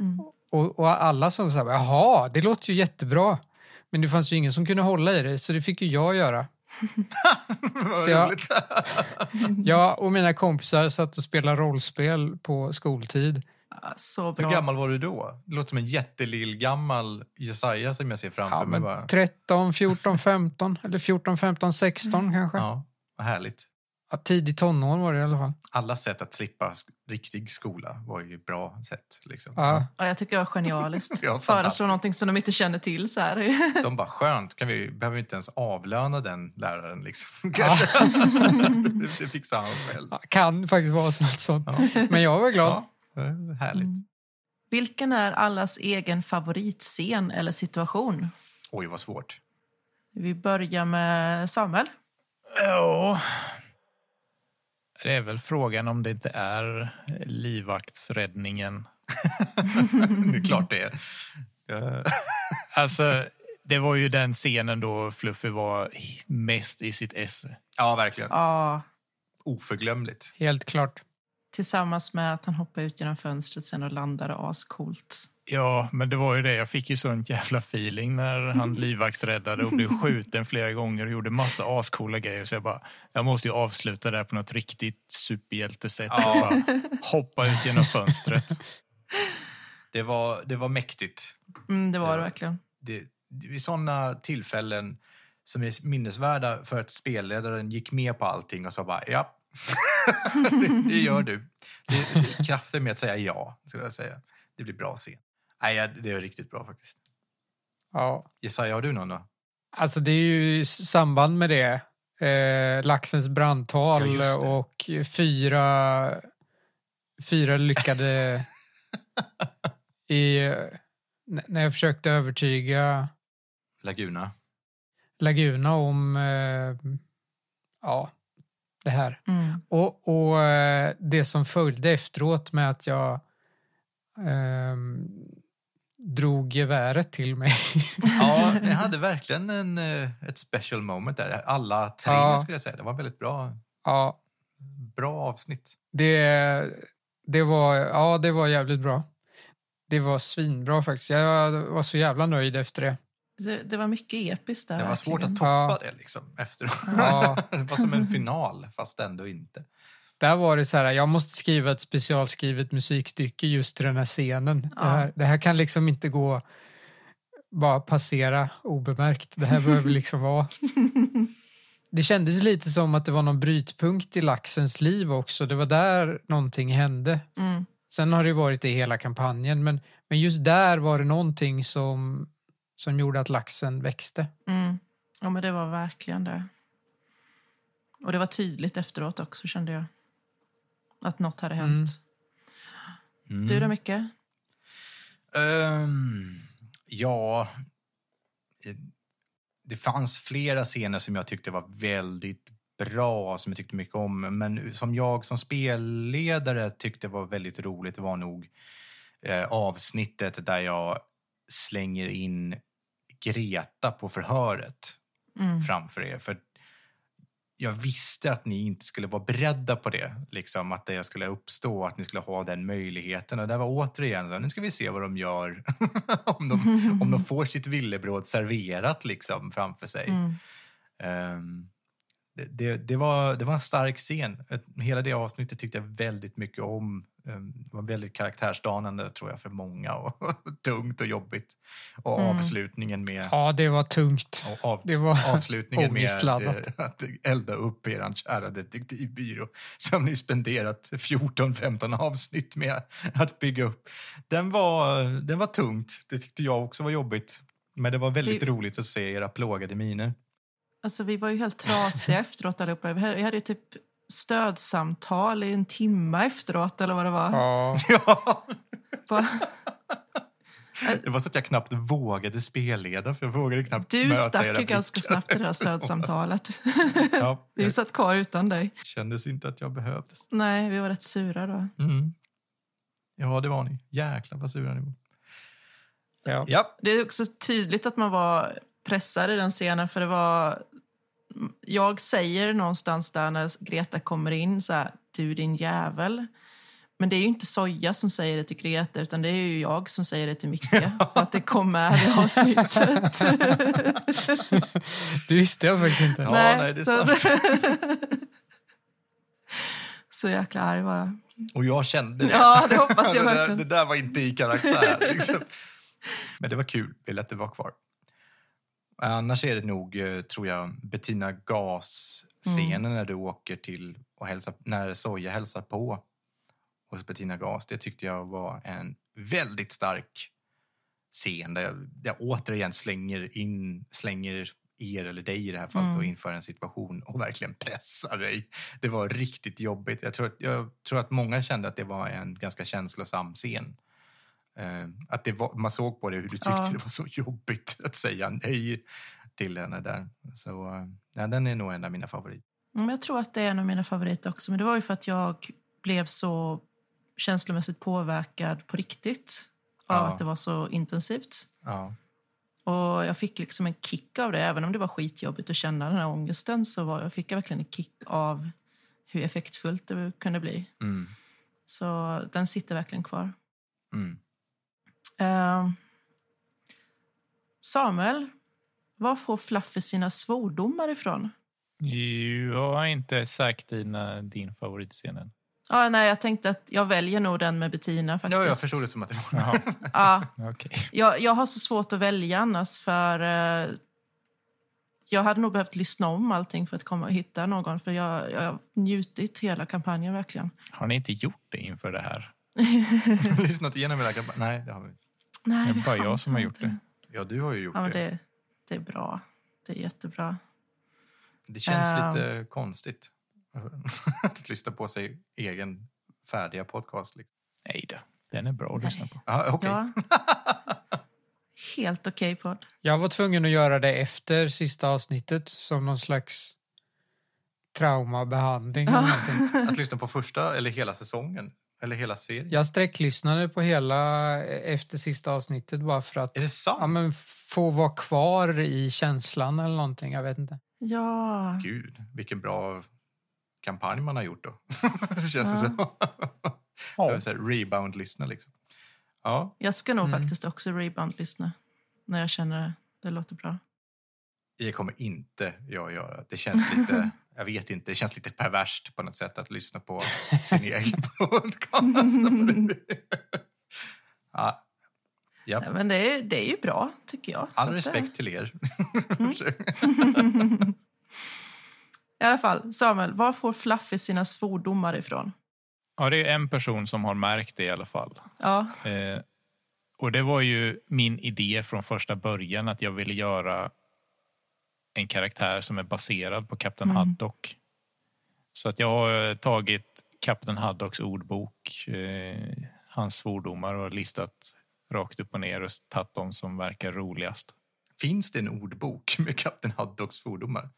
Mm. Och, och alla som sa, jaha, det låter ju jättebra. Men det fanns ju ingen som kunde hålla i det, så det fick ju jag göra. Vad jag-. Jag och mina kompisar satt och spelade rollspel på skoltid. Så Hur bra. gammal var du då? Det låter som en jättelill gammal Jesaja som jag ser framför Ja, mig. Bara. 13, 14, 15 eller 14, 15, 16 kanske. Ja. Ja, vad härligt. Tidig tonår var det i alla fall. Alla sätt att slippa sk- riktig skola var ju bra sätt. Liksom. Ja. Ja, jag tycker det var genialiskt. Ja. Föreslå någonting som de inte känner till. Så här. De bara, skönt, kan vi, behöver vi inte ens avlöna den läraren. Liksom. Ja. det, det fixar han själv. Ja, Kan faktiskt vara sånt. sånt. Ja. Men jag var glad. Ja, härligt. Vilken är allas egen favoritscen eller situation? Oj, vad svårt. Vi börjar med Samuel. Ja. Det är väl frågan om det inte är livvaktsräddningen. det är klart det är. Alltså, det var ju den scenen då Fluffy var mest i sitt esse. ja, verkligen. Ja, Oförglömligt. Helt klart. tillsammans med att han hoppar ut genom fönstret sen och landade ascoolt. Ja, men det var ju det. Jag fick ju sån jävla feeling när han livvaktsräddade och blev skjuten flera gånger och gjorde massa ascoola grejer. Så jag bara, jag måste ju avsluta det här på något riktigt superhjältesätt. Bara hoppa ut genom fönstret. Det var, det var mäktigt. Mm, det var det Ja. verkligen. Det, det, vid sådana tillfällen som är minnesvärda för att spelledaren gick med på allting och sa bara ja, det, det gör du. Det, det kraften med att säga ja, skulle jag säga. Det blir bra scen. Nej, det är riktigt bra faktiskt. Ja. Jesaja, har du någon då? Alltså det är ju i samband med det. Eh, laxens brandtal Ja, och fyra, fyra lyckade i, när jag försökte övertyga Laguna? Laguna om eh, ja, det här. Mm. Och, och eh, det som följde efteråt med att jag ehm, drog geväret till mig. Ja, ni hade verkligen en, eh, ett special moment där. Alla tre Ja. skulle jag säga. Det var väldigt bra, ja, bra avsnitt. det, det, var, ja, det var jävligt bra. Det var svinbra faktiskt. Jag var så jävla nöjd efter det. Det, det var mycket episkt där. Det var svårt verkligen. att toppa Ja. det liksom efteråt. Ja. det var som en final, fast ändå inte. Där var det så här, jag måste skriva ett specialskrivet musikstycke just till den här scenen. Det, Ja. här, det här kan liksom inte gå bara passera obemärkt. Det här behöver liksom vara... Det kändes lite som att det var någon brytpunkt i laxens liv också. Det var där någonting hände. Mm. Sen har det varit det i hela kampanjen, men, men just där var det någonting som, som gjorde att laxen växte. Mm. Ja, men det var verkligen det. Och det var tydligt efteråt också, kände jag. Att något hade hänt. Mm. Du då, Micke? Ehm, ja, eh, det fanns flera scener som jag tyckte var väldigt bra, som jag tyckte mycket om. Men som jag som spelledare tyckte var väldigt roligt var nog eh, avsnittet där jag slänger in Greta på förhöret Mm. framför er. För jag visste att ni inte skulle vara beredda på det, liksom att det skulle uppstå, att ni skulle ha den möjligheten. Och det var återigen så, nu ska vi se vad de gör om, de, om de får sitt villebråd serverat liksom framför sig. Mm. Ehm, det, det, var, det var en stark scen. Hela det avsnittet tyckte jag väldigt mycket om. Ehm, Det var väldigt karaktärsdanande tror jag för många och tungt och jobbigt. Och Mm. avslutningen med Ja, det var tungt. av, Det var avslutningen med ångestladdat. eh, att elda upp er kära detektivbyrå som ni spenderat 14-15 avsnitt med att bygga upp. Den var, den var tungt. Det tyckte jag också var jobbigt. Men det var väldigt Det- roligt att se era plågade miner. Alltså, vi var ju helt trasiga efteråt allihopa. Vi hade vi hade ju typ stödsamtal i en timme efteråt, eller vad det var. Ja, På- det var så att jag knappt vågade spelleda för jag vågade knappt Du möta stack ju ganska snabbt i det där stödsamtalet. Ja, Vi satt kvar utan dig. kändes inte att jag behövdes. Nej, vi var rätt sura då. Mm. Ja, det var ni. Jäklar vad sura ni var. ja. Ja, Det är också tydligt att man var pressad i den scenen för det var... Jag säger någonstans där när Greta kommer in så här, du din jävel. Men det är ju inte Soja som säger det till Greta utan det är ju jag som säger det till Micke. Att det kom med i avsnittet. Det visste jag faktiskt inte. Ja, nej, det är så, sant. så jäkla arg var jag. och jag kände det. Ja, det hoppas jag det, där, verkligen. det där var inte i karaktär. Liksom. Men det var kul. Vi lät det vara kvar. Annars är det nog, eh, tror jag, Bettina Gas-scenen Mm. när du åker till och hälsar, när Soja hälsar på hos Bettina Gas. Det tyckte jag var en väldigt stark scen där jag, där jag återigen slänger in, slänger er eller dig i det här fallet Mm. och inför en situation och verkligen pressar dig. Det var riktigt jobbigt. Jag tror, att, jag tror att många kände att det var en ganska känslosam scen. Eh, att det var, man såg på det hur du tyckte Ja. det var så jobbigt att säga nej till henne där. Så eh, ja, den är nog en av mina favoriter. Jag tror att det är en av mina favoriter också. Men det var ju för att jag blev så känslomässigt påverkad på riktigt av Ja. att det var så intensivt. Ja. Och jag fick liksom en kick av det. Även om det var skitjobbigt att känna den här ångesten så var, jag fick jag verkligen en kick av hur effektfullt det kunde bli. Mm. Så den sitter verkligen kvar. Mm. Eh, Samuel, var får Fluffy sina svordomar ifrån? Jag har inte sagt dina, din favoritscen än. Ja, nej, jag tänkte att jag väljer nog den med Bettina. Faktiskt. Ja, jag förstod det som att det var... Ja, okej. jag, jag har så svårt att välja annars för eh, jag hade nog behövt lyssna om allting för att komma och hitta någon. För jag, jag har njutit hela kampanjen verkligen. Har ni inte gjort det inför det här? Lyssnat igenom hela kampanjen? Nej, det har vi inte. Nej, Det är bara jag som har gjort det. Ja, du har ju gjort Ja, men det. det, det är bra. Det är jättebra. Det känns Ehm. lite konstigt att lyssna på sig egen färdiga podcast. Liksom. Nej då, den är bra att lyssna på. Aha, okej. Ja. Helt okej podd. Jag var tvungen att göra det efter sista avsnittet som någon slags traumabehandling. Ja. Att lyssna på första eller hela säsongen Eller hela serien? Jag sträcklyssnade på hela eh, efter sista avsnittet bara för att Är det sant? ja, men få vara kvar i känslan eller någonting. Jag vet inte. Ja, Gud, vilken bra kampanj man har gjort då. Känns det som. Ja. Rebound-lyssna liksom. Ja, jag ska nog Mm. faktiskt också rebound-lyssna när jag känner det låter bra. det kommer inte jag göra. Det känns lite, jag vet inte, det känns lite perverst på något sätt att lyssna på sin egen podcast. ja. Ja. Nej, Men det är, det är ju bra, tycker jag. Så All att det- respekt till er. I alla fall, Samuel, var får Fluffy sina svordomar ifrån? ja, det är en person som har märkt det i alla fall. Ja, Eh, och det var ju min idé från första början att jag ville göra en karaktär som är baserad på Kapten Mm. Haddock. Så att jag har eh, tagit Kapten Haddocks ordbok, eh, hans svordomar och listat rakt upp och ner och tagit de som verkar roligast. Finns det en ordbok med Kapten Haddocks svordomar?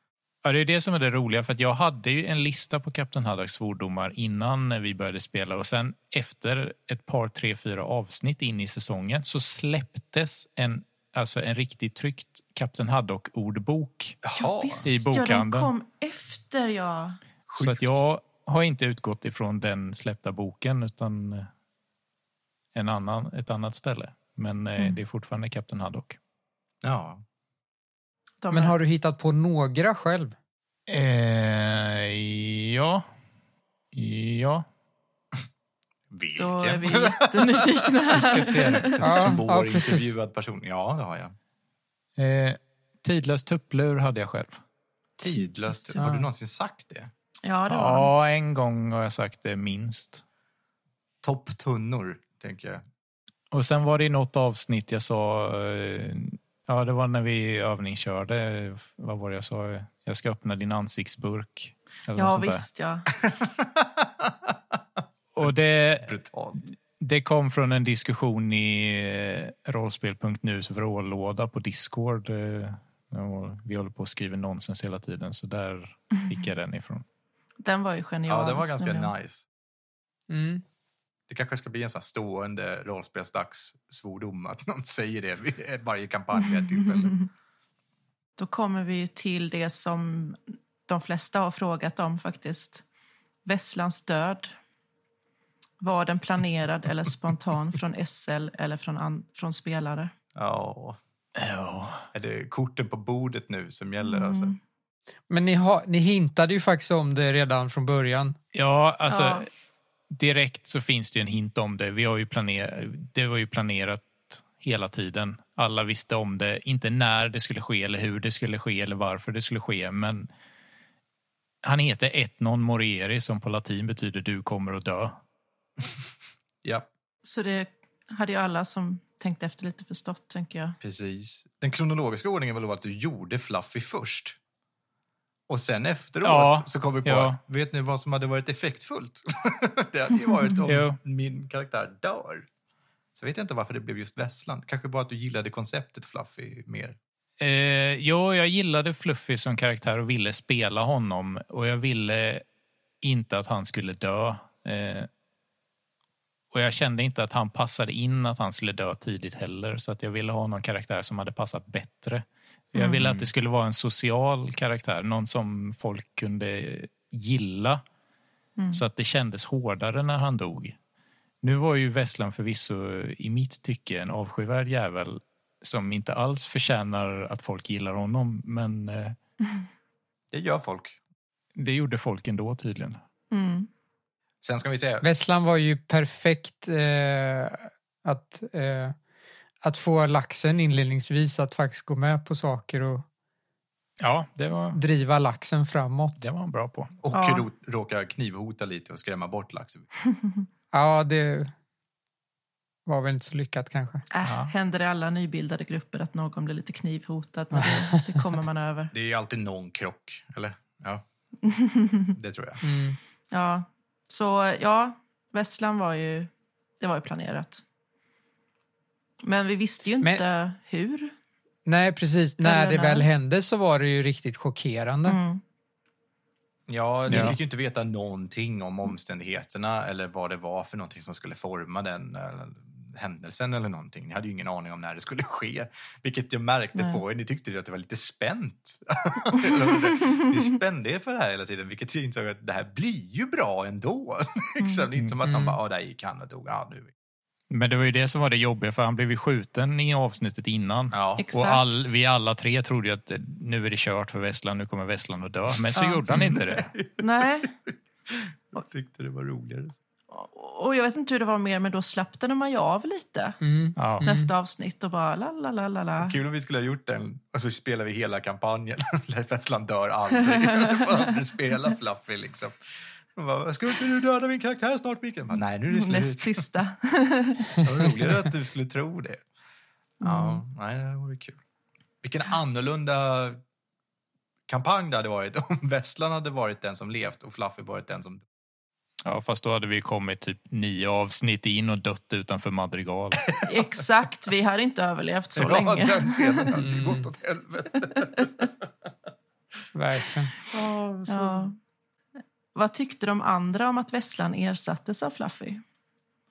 Ja, det är det som är det roliga, för att jag hade ju en lista på Kapten Haddocks svordomar innan vi började spela och sen efter ett par, tre, fyra avsnitt in i säsongen så släpptes en, alltså en riktigt tryckt Kapten Haddock-ordbok. ja i Ja, den bokhandeln. kom efter, ja. Så att jag har inte utgått ifrån den släppta boken utan eh, en annan, ett annat ställe. Men eh, Mm. det är fortfarande Kapten Haddock. Ja. De Men är- har du hittat på några själv? Eh, ja. Ja. Vilken? Då är vi jättenyfikna. Vi ska se det. Ja, Svår ja, intervjuad person. Ja, det har jag. Eh, tidlös tupplur hade jag själv. Tidlöst. Ja. Har du någonsin sagt det? Ja, det var han. Ja, en gång har jag sagt det minst. Topptunnor, tänker jag. Och sen var det i något avsnitt jag sa, eh, ja det var när vi övningskörde, vad var det jag sa? Jag ska öppna din ansiktsburk. Ja, sånt där. visst, ja. Och det, Brutalt. det kom från en diskussion i eh, rollspel.nus vrållåda på Discord. eh, Vi håller på att skriva nonsens hela tiden, så där fick jag den ifrån. Den var ju Ja, genial. den var ganska nice. Mm. Det kanske ska bli en sån här stående rollspelsdags-svordom att någon säger det vid varje kampanj vid ett tillfälle. Då kommer vi till det som de flesta har frågat om faktiskt. Vesslans död. Var den planerad eller spontan från SL eller från, från spelare? Ja. Ja. Är det korten på bordet nu som gäller Mm. alltså? Men ni, har, ni hintade ju faktiskt om det redan från början. Ja, alltså Ja. direkt så finns det en hint om det. Vi har ju planerat, det var ju planerat hela tiden. Alla visste om det, inte när det skulle ske eller hur det skulle ske eller varför det skulle ske, men han heter Etnon Morieri som på latin betyder du kommer att dö. Ja, Så det hade ju alla som tänkte efter lite förstått, tänker jag. precis. Den kronologiska ordningen var väl att du gjorde Fluffy först. Och sen efteråt Ja, så kom vi på, ja. vet ni vad som hade varit effektfullt? det hade ju varit om min karaktär dör. Så vet jag inte varför det blev just Vesslan. Kanske bara att du gillade konceptet Fluffy mer. Eh, jo, jag gillade Fluffy som karaktär och ville spela honom och jag ville inte att han skulle dö. Eh, och jag kände inte att han passade in att han skulle dö tidigt heller så att jag ville ha någon karaktär som hade passat bättre. Jag ville att det skulle vara en social karaktär, någon som folk kunde gilla så att det kändes hårdare när han dog. Nu var ju Vesslan förvisso i mitt tycke en avskyvärd jävel som inte alls förtjänar att folk gillar honom, men eh, Det gör folk. det gjorde folk ändå tydligen. Mm. Sen ska vi säga, Vesslan var ju perfekt eh, att, eh, att få laxen inledningsvis att faktiskt gå med på saker och Ja, det var, driva laxen framåt. det var han bra på. och Ja. råka knivhota lite och skrämma bort laxen. Ja, det var väl inte så lyckat kanske. Äh, Ja. Händer det i alla nybildade grupper att någon blir lite knivhotad? Men det, det kommer man över. Det är ju alltid någon krock, eller? Ja, det tror jag. Mm. Ja, så ja, Vesslan var ju, det var ju planerat. Men vi visste ju Men- inte hur. Nej, precis. När Eller det när. väl hände så var det ju riktigt chockerande. Mm. Ja, ni Ja. fick ju inte veta någonting om omständigheterna eller vad det var för någonting som skulle forma den eller, händelsen eller någonting. Ni hade ju ingen aning om när det skulle ske, vilket jag märkte Nej. på er. Ni tyckte ju att det var lite spänt. Ni spände er för det här hela tiden, vilket jag insåg att det här blir ju bra ändå. liksom, inte som att Mm. de bara, ah, där gick han och dog. Ja, nu. Men det var ju det som var det jobbiga, för han blev ju skjuten i avsnittet innan. Ja. Och all, vi alla tre trodde ju att eh, nu är det kört för Vesslan, nu kommer Vesslan att dö. Men så Ja. gjorde han inte det. Nej. Jag tyckte det var roligare. Och jag vet inte hur det var mer, men då slappnade man ju av lite. Mm. Ja. Nästa avsnitt och bara la la la la la. Kul om vi skulle ha gjort den och så spelar vi hela kampanjen. Leif Westland dör aldrig. Spela Fluffy liksom. Bara, Ska inte du döda min karaktär snart Mikael? Bara, Nej, nu är det slut. Näst sista. Det var roligare att du skulle tro det. Ja, Mm. nej, det vore kul. Vilken annorlunda kampanj det hade varit om Vesslan hade varit den som levt och Fluffy varit den som... ja, fast då hade vi kommit typ nio avsnitt in och dött utanför Madrigal. Exakt, vi hade inte överlevt så ja, länge. den scenen hade ju gått åt helvete. Verkligen. Ja. Vad tyckte de andra om att Vesslan ersattes av Fluffy?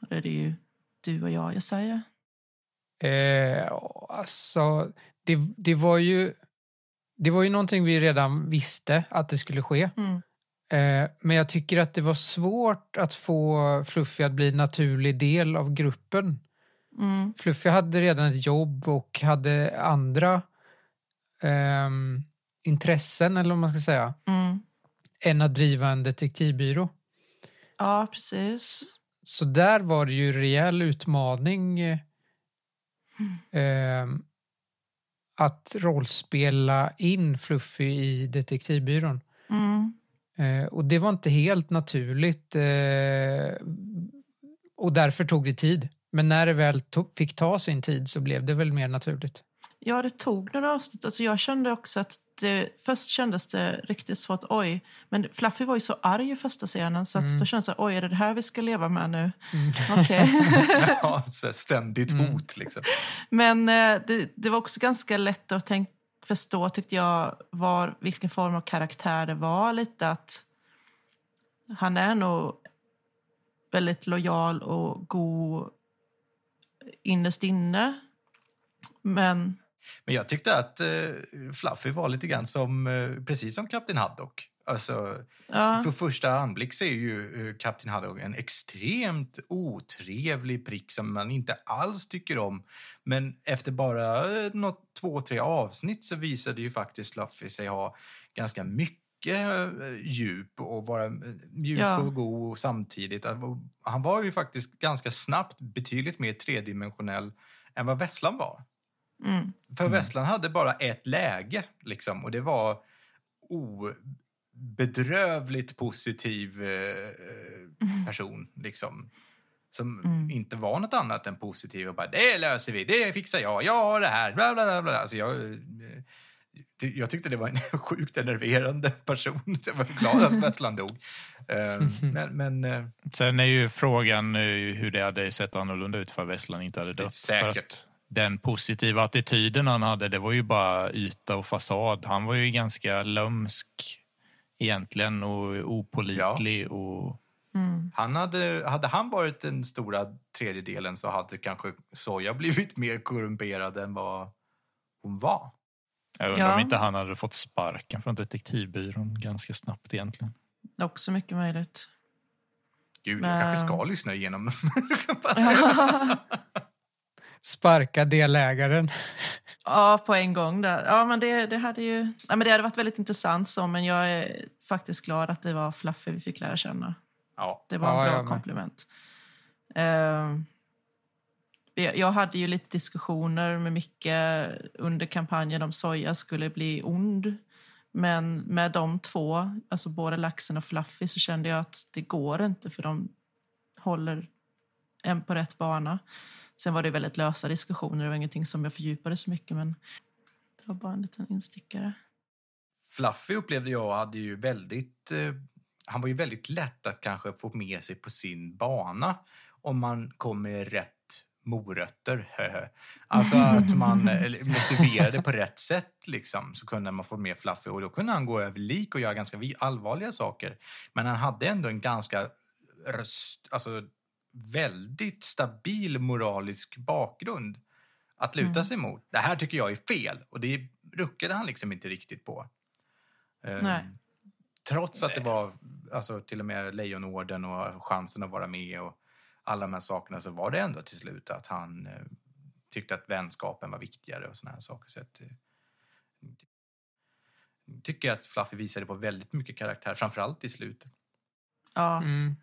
Det är det ju du och jag, Jesaja. Eh, alltså, det, det var ju... Det var ju någonting vi redan visste att det skulle ske. Mm. Eh, men jag tycker att det var svårt att få Fluffy att bli en naturlig del av gruppen. Mm. Fluffy hade redan ett jobb och hade andra ehm, intressen, eller vad man ska säga, Mm. än att driva en detektivbyrå. Ja, precis. Så där var det ju rejäl utmaning eh, att rollspela in Fluffy i detektivbyrån. Mm. Eh, och det var inte helt naturligt eh, och därför tog det tid. Men när det väl to- fick ta sin tid så blev det väl mer naturligt. Ja, det tog några avsnitt. Alltså jag kände också att det, först kändes det riktigt svårt. Oj, men Fluffy var ju så arg i första scenen så att då kändes det, oj, är det det här vi ska leva med nu? Okej. ja, så här ständigt hot liksom. Men eh, det, det var också ganska lätt att tänk, förstå, tyckte jag, var, vilken form av karaktär det var. Lite att han är nog väldigt lojal och god innerst inne. Men Men jag tyckte att eh, Fluffy var lite grann som, eh, precis som Kapten Haddock. Alltså, ja, För första anblick så är ju eh, Kapten Haddock en extremt otrevlig prick som man inte alls tycker om. Men efter bara eh, något, två, tre avsnitt så visade ju faktiskt Fluffy sig ha ganska mycket eh, djup och vara eh, mjuk Ja. och god samtidigt. Han var ju faktiskt ganska snabbt betydligt mer tredimensionell än vad Vesslan var. mm, För Vesslan hade bara ett läge, liksom, och det var obedrövligt positiv eh, person, liksom. Som Mm. inte var något annat än positiv och bara det löser vi, det fixar jag, jag har det här, bla bla bla. Alltså jag, eh, jag tyckte det var en sjukt enerverande person, så jag var glad att Vesslan dog. Eh, Men, men eh, Sen är ju frågan hur det hade sett annorlunda ut för Vesslan inte hade dött. Säkert. För att den positiva attityden han hade, det var ju bara yta och fasad. Han var ju ganska lömsk egentligen och opålitlig. Och, mm. han hade, hade han varit den stora tredjedelen så hade kanske Soja blivit mer korrumperad än vad hon var. jag undrar Ja. om inte han hade fått sparken från detektivbyrån ganska snabbt egentligen. också mycket möjligt. Gud, Men- jag kanske ska lyssna igenom. Sparka delägaren. Ja, på en gång. Där. Ja, men det, det, hade ju, ja, men det hade varit väldigt intressant, så, men jag är faktiskt glad att det var Fluffy vi fick lära känna. ja. Det var en Ja, bra med. komplement. Eh, jag jag hade ju lite diskussioner med Micke under kampanjen om Soja skulle bli ond. Men med de två, alltså både Laxen och Fluffy, så kände jag att det går inte för de håller en på rätt bana. Sen var det väldigt lösa diskussioner, det var ingenting som jag fördjupade så mycket men det var bara en liten instickare. Fluffy upplevde jag hade ju väldigt... Eh, han var ju väldigt lätt att kanske få med sig på sin bana om man kom med rätt morötter. alltså att man eh, motiverade på rätt sätt liksom, så kunde man få med Fluffy och då kunde han gå över lik och göra ganska allvarliga saker. Men han hade ändå en ganska alltså väldigt stabil moralisk bakgrund att luta sig mot. Det här tycker jag är fel och det ruckade han liksom inte riktigt på. Ehm, Nej. Trots att det var alltså, till och med Lejonorden och chansen att vara med och alla de här sakerna så var det ändå till slut att han eh, tyckte att vänskapen var viktigare och såna här saker. Så att, eh, tycker jag att Fluffy visade på väldigt mycket karaktär, framförallt i slutet. Ja, Mm.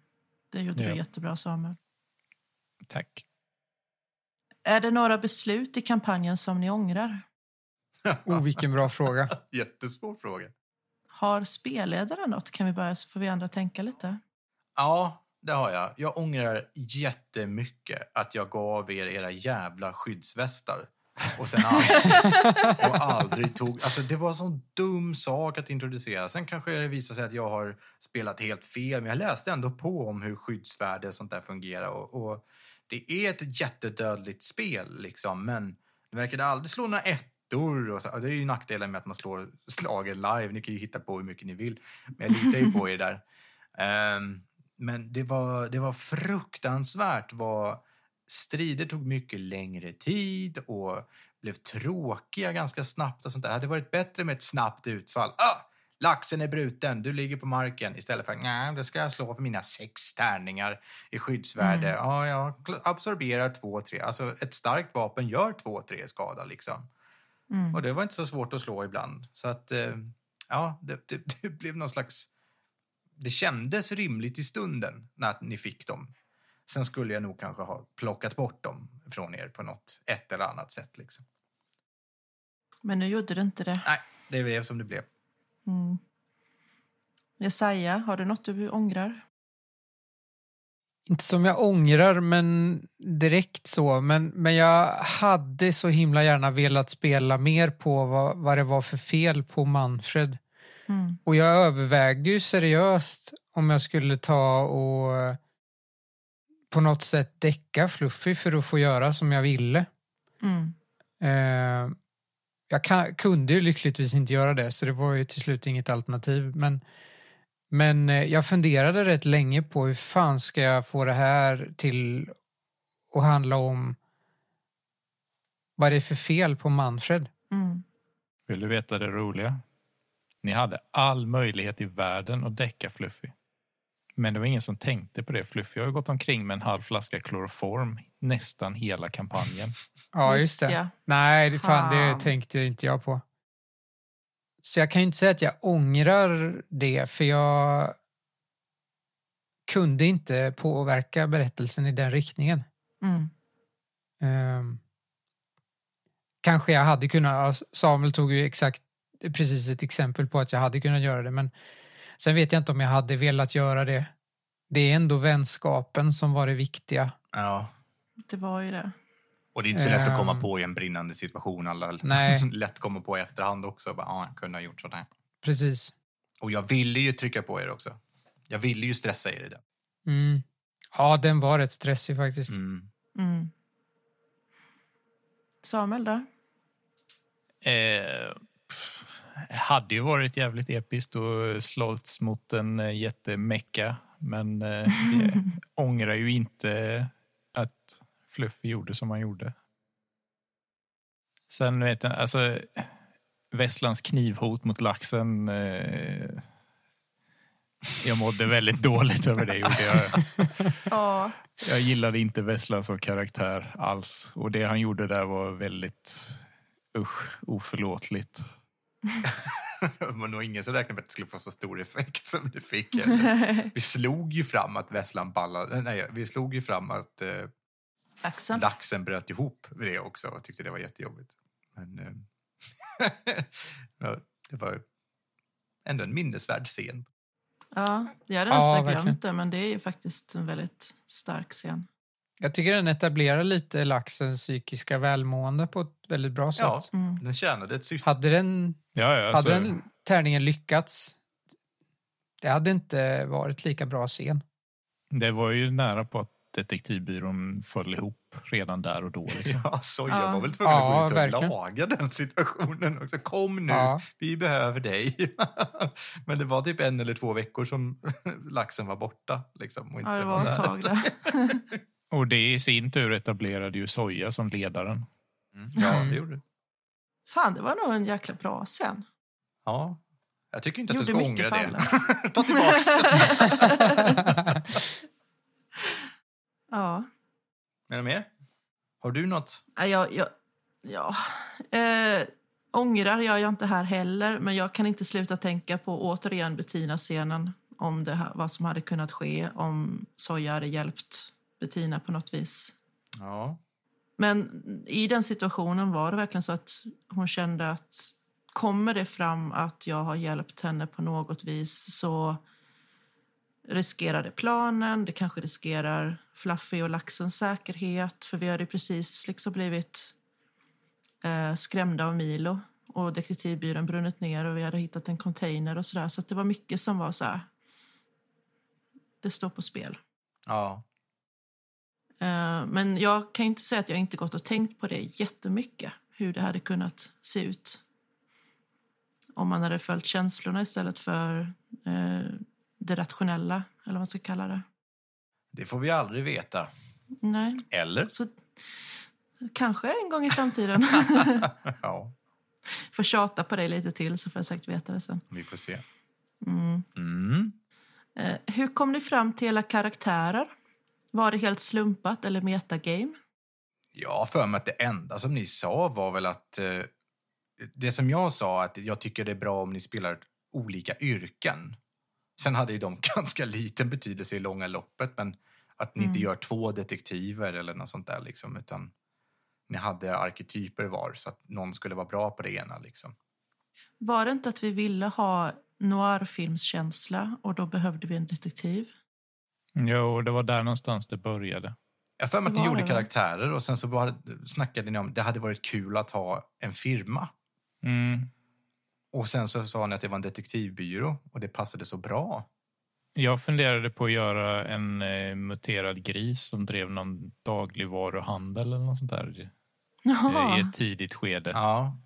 det gjorde Ja. du jättebra, Samuel. Tack. Är det några beslut i kampanjen som ni ångrar? Oh, vilken bra fråga. Jättesvår fråga. Har spelledaren något? Kan vi börja så får vi andra tänka lite. Ja, det har jag. Jag ångrar jättemycket att jag gav er era jävla skyddsvästar. Och sen aldrig, och aldrig tog... Alltså det var en sån dum sak att introducera. Sen kanske det visar sig att jag har spelat helt fel, men jag läste ändå på om hur skyddsvärde och sånt där fungerar. Och, och det är ett jättedödligt spel, liksom, men det verkade aldrig slå några ettor. Och så, det är ju nackdelen med att man slår slaget live. Ni kan ju hitta på hur mycket ni vill, men jag litar ju på er där. Ehm, men det var, det var fruktansvärt vad strider tog mycket längre tid och blev tråkiga ganska snabbt. och sånt där. Det hade varit bättre med ett snabbt utfall. Ah, laxen är bruten, du ligger på marken. Istället för nej, då ska jag slå för mina sex tärningar i skyddsvärde. Ja, jag absorberar två, tre. Alltså ett starkt vapen gör två, tre skada liksom. Och det var inte så svårt att slå ibland. Så att, eh, ja, det, det, det blev någon slags... Det kändes rimligt i stunden när ni fick dem. Sen skulle jag nog kanske ha plockat bort dem från er på något, ett eller annat sätt. Liksom. Men nu gjorde du inte det. Nej, det blev som det blev. Mm. Jesaja, har du något du ångrar? Inte som jag ångrar, men direkt så. Men, men jag hade så himla gärna velat spela mer på vad, vad det var för fel på Manfred. Mm. Och jag övervägde ju seriöst om jag skulle ta och på något sätt däcka Fluffy för att få göra som jag ville. Mm. Eh, jag kan, kunde ju lyckligtvis inte göra det, så det var ju till slut inget alternativ. Men, men eh, jag funderade rätt länge på hur fan ska jag få det här till att handla om vad det är för fel på Manfred. Mm. Vill du veta det roliga? Ni hade all möjlighet i världen att däcka Fluffy. Men det var ingen som tänkte på det. Fluffy har ju gått omkring med en halv flaska kloroform nästan hela kampanjen. Ja, Just det. Nej, Fan. det tänkte inte jag på. Så jag kan ju inte säga att jag ångrar det, för jag kunde inte påverka berättelsen i den riktningen. Mm. Ehm, kanske jag hade kunnat, Samuel tog ju exakt precis ett exempel på att jag hade kunnat göra det, men sen vet jag inte om jag hade velat göra det. Det är ändå vänskapen som var det viktiga. Ja. Det var ju det. Och det är inte så lätt att komma Ehm. på i en brinnande situation. Alla Nej. lätt komma på i efterhand också. Bara, ja, jag kunde ha gjort sådär. Precis. Och jag ville ju trycka på er också. Jag ville ju stressa er i det. Mm. Ja, den var rätt stressig faktiskt. Mm. Mm. Samuel då? Eh, pff, hade ju varit jävligt episkt och slått mot en eh, jättemecka. Men eh, jag ångrar ju inte att Fluffy gjorde som han gjorde. Sen vet jag, alltså Vesslands knivhot mot laxen. Eh, jag mådde väldigt dåligt över det. Gjorde jag. Ja. Jag gillade inte Vesslan som karaktär alls. Och det han gjorde där var väldigt usch, oförlåtligt. Det var nog ingen som räknade med att det skulle få så stor effekt som det fick. Eller? Vi slog ju fram att Vesslan ballade. Nej, vi slog ju fram att eh, Axeln? laxen bröt ihop vid det också och tyckte det var jättejobbigt. Men eh, ja, det var ändå en minnesvärd scen. Ja, jag hade Ja, nästan verkligen. glömt det, men det är ju faktiskt en väldigt stark scen. Jag tycker den etablerar lite laxens psykiska välmående på ett väldigt bra sätt. Ja, Mm. den tjänade ett syfte. Hade, den, Ja, ja, alltså, hade den tärningen lyckats, det hade inte varit lika bra scen. Det var ju nära på att detektivbyrån föll ihop redan där och då. Liksom. Ja, Soja Ja. var väl tvungen Ja, att gå ut och verkligen. laga den situationen också. Kom nu, Ja. vi behöver dig. Men det var typ en eller två veckor som laxen var borta. Liksom, och inte Ja, det var var ett där. tag där. Och det i sin tur etablerade ju Soja som ledaren. Mm. Ja, det gjorde det. Fan, det var nog en jäkla bra scen. Ja. Jag tycker inte att Gjorde du ska ångra det. Ta tillbaks Ja. Är du med? Har du något? Ja, Jag, jag, ja. Eh, ångrar gör jag inte här heller, men jag kan inte sluta tänka på återigen Bettina-scenen. Om det, här- vad som hade kunnat ske om Soja hade hjälpt Bettina på något vis. Ja. Men i den situationen var det verkligen så att hon kände att kommer det fram att jag har hjälpt henne på något vis så riskerar det planen, det kanske riskerar Fluffy och laxens säkerhet för vi hade precis liksom blivit eh, skrämda av Milo och detektivbyrån brunnit ner och vi hade hittat en container och sådär så att det var mycket som var så här det står på spel. Ja. Eh, Men jag kan inte säga att jag inte gått och tänkt på det jättemycket. Hur det hade kunnat se ut. Om man hade följt känslorna istället för eh, det rationella, eller vad man ska kalla det. Det får vi aldrig veta. Nej, Eller? så kanske en gång i framtiden. Ja, får tjata på dig lite till så får jag säkert veta det sen. vi får se. Mm. Mm. Eh, hur kom ni fram till era karaktärer? Var det helt slumpat eller metagame? Har för mig att det enda som ni sa var väl att... Eh, det som jag sa, att jag tycker det är bra om ni spelar olika yrken. Sen hade ju de ganska liten betydelse i långa loppet, men att ni inte gör två detektiver eller något sånt där liksom, utan ni hade arketyper var så att någon skulle vara bra på det ena liksom. Var det inte att vi ville ha noirfilmskänsla och då behövde vi en detektiv? Jo, det var där någonstans det började. Jag för mig att ni gjorde det, karaktärer och sen så var, snackade ni om att det hade varit kul att ha en firma. Mm. Och sen så sa ni att det var en detektivbyrå och det passade så bra. Jag funderade på att göra en eh, muterad gris som drev någon dagligvaruhandel eller något sånt där eh, i Jaha. ett tidigt skede. Ja.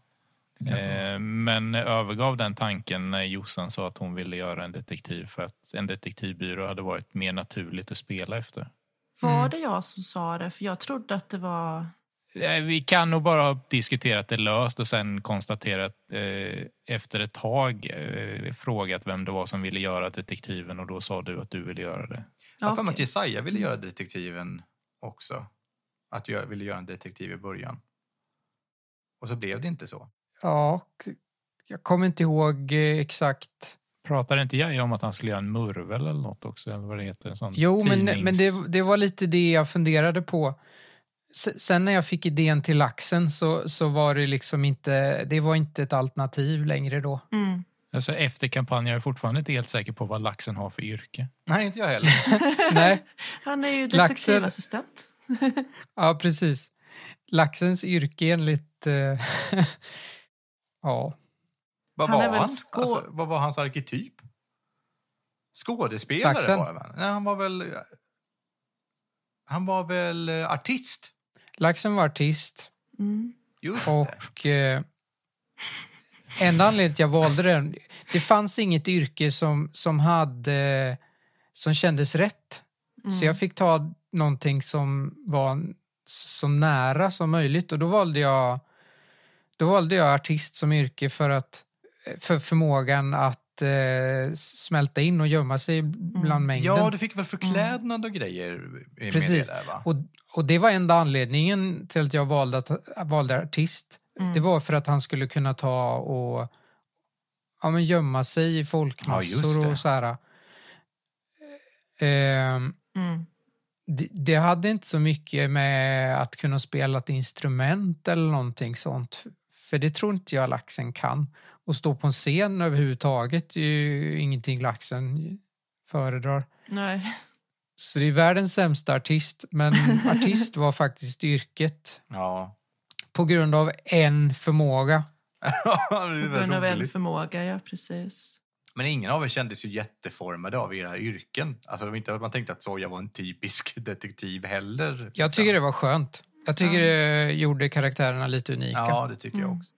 Eh, men övergav den tanken när Jossan sa att hon ville göra en detektiv för att en detektivbyrå hade varit mer naturligt att spela efter. Var Mm. det jag som sa det? För jag trodde att det var... Eh, Vi kan nog bara ha diskuterat det löst och sen konstaterat eh, efter ett tag eh, frågat vem det var som ville göra detektiven och då sa du att du ville göra det. Jag har för mig att. Jesaja ville göra detektiven också. Att jag ville göra en detektiv i början. Och så blev det inte så. Ja, och jag kommer inte ihåg eh, exakt. Pratade inte jag om att han skulle göra en murvel eller något också? Eller vad det heter? En sån Jo, men, tidnings- men det, det var lite det jag funderade på. Sen när jag fick idén till laxen så, så var det liksom inte, det var inte ett alternativ längre då. Mm. Alltså, efter kampanjen är jag fortfarande inte helt säker på vad laxen har för yrke. Nej, inte jag heller. Nej, Han är ju detektivassistent. ja precis. Laxens yrke enligt... Eh, ja, Vad Han var väl han? skå- Alltså, vad var hans arketyp? Skådespelare Laxen? var han. Nej, han var väl... Han var väl eh, artist? Laxen var artist Mm. Just det. och eh, enda anledningen till att jag valde den, det fanns inget yrke som, som hade som kändes rätt. Så jag fick ta någonting som var så nära som möjligt och då valde jag då valde jag artist som yrke för att för förmågan att eh, smälta in och gömma sig bland mängden. Ja, du fick väl förklädnad och grejer med Precis. det där, va? Och, och det var enda anledningen till att jag valde, att, valde artist. Det var för att han skulle kunna ta och ja, men gömma sig i Ja, folkmassor det. och så här. Ehm, Mm. det, det hade inte så mycket med att kunna spela ett instrument eller någonting sånt. För det tror inte jag laxen kan. Och stå på en scen överhuvudtaget är ju ingenting laxen föredrar. Nej. Så det är världens sämsta artist, men artist var faktiskt yrket Ja. på grund av en förmåga. På grund av en förmåga, ja precis. Men ingen av er kändes ju jätteformade av era yrken. Alltså det var inte att man tänkte att Soja var en typisk detektiv heller. Jag tycker det var skönt. Jag tycker det gjorde karaktärerna lite unika. Ja, det tycker jag också.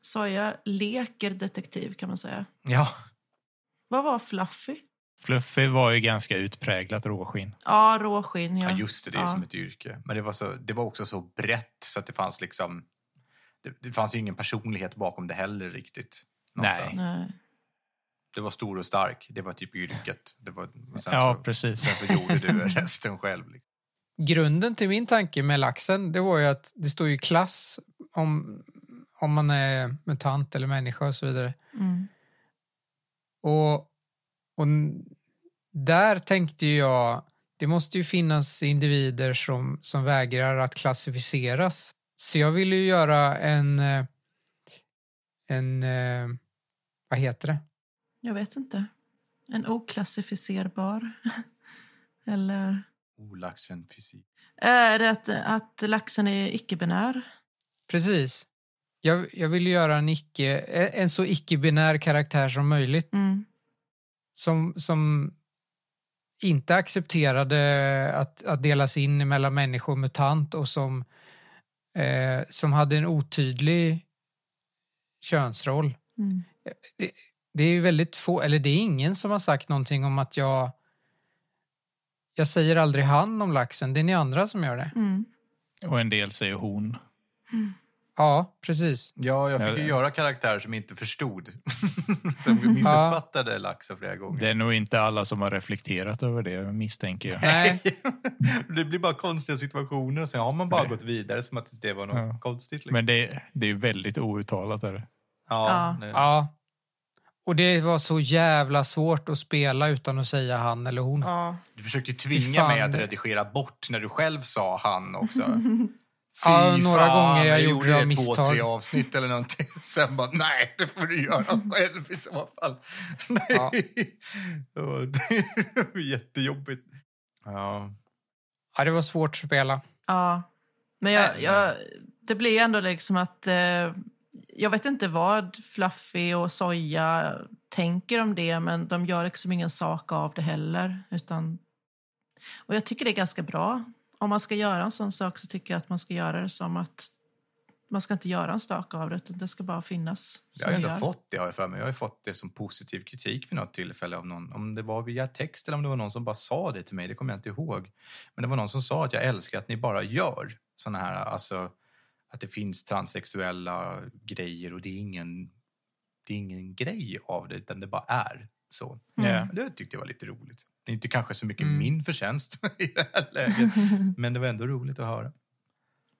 Soja leker detektiv kan man säga. Ja, Vad var Fluffy? Fluffy var ju ganska utpräglat råskinn. Ja, råskinn. Ja. ja just det, det är Ja. som ett yrke. Men det var, så, det var också så brett så att det fanns liksom... Det, det fanns ju ingen personlighet bakom det heller riktigt. någonstans. Nej. Det var stor och stark, det var typ yrket. Det var, sen, Ja, så, precis. sen så gjorde du resten själv. Liksom. Grunden till min tanke med laxen, det var ju att det står ju klass om, om man är mutant eller människa och så vidare. Mm. Och, och där tänkte jag, det måste ju finnas individer som, som vägrar att klassificeras. Så jag ville ju göra en, eh, en, eh, vad heter det? Jag vet inte. En oklassificerbar. Eller Olaxen fysik. är det att, att laxen är icke-binär? Precis. Jag, jag ville göra en, icke, en så icke-binär karaktär som möjligt. Mm. som, som inte accepterade att, att delas in mellan människa och mutant och som, eh, som hade en otydlig könsroll. Mm. Det, det är ju väldigt få, eller det är ingen som har sagt någonting om att jag jag säger aldrig han om laxen, det är ni andra som gör det. Mm. Och en del säger hon. Ja, precis. Ja, jag fick ju Ja. göra karaktärer som inte förstod. som missuppfattade laxen flera gånger. Det är nog inte alla som har reflekterat över det, misstänker jag. Nej, det blir bara konstiga situationer och sen har man bara gått vidare som att det var något Ja. konstigt. Liksom. Men det, det är väldigt outtalat. Är det. ja, Ja. ja. Och det var så jävla svårt att spela utan att säga han eller hon. Ja. Du försökte tvinga mig att redigera bort när du själv sa han också. Ja, några fan, gånger jag gjorde det av två, misstag. tre avsnitt eller någonting. Sen bara, nej, det får du göra själv i så fall. Nej. Ja. Det var- det var jättejobbigt. Ja. Ja, det var svårt att spela. Ja. Men jag, jag, det blir ändå liksom att... Eh, jag vet inte vad Fluffy och Soja tänker om det men de gör liksom ingen sak av det heller. Utan, och jag tycker det är ganska bra. Om man ska göra en sån sak så tycker jag att man ska göra det som att man ska inte göra en sak av det utan det ska bara finnas. Jag har ändå gör. fått det, har jag för mig. Jag har fått det som positiv kritik vid något tillfälle av någon. Om det var via text eller om det var någon som bara sa det till mig, det kommer jag inte ihåg. Men det var någon som sa att jag älskar att ni bara gör såna här, alltså att det finns transsexuella grejer och det är ingen, det är ingen grej av det, utan det bara är så. Mm. Ja. Det tyckte jag var lite roligt. Det är inte kanske så mycket Mm. min förtjänst i det här läget, men det var ändå roligt att höra.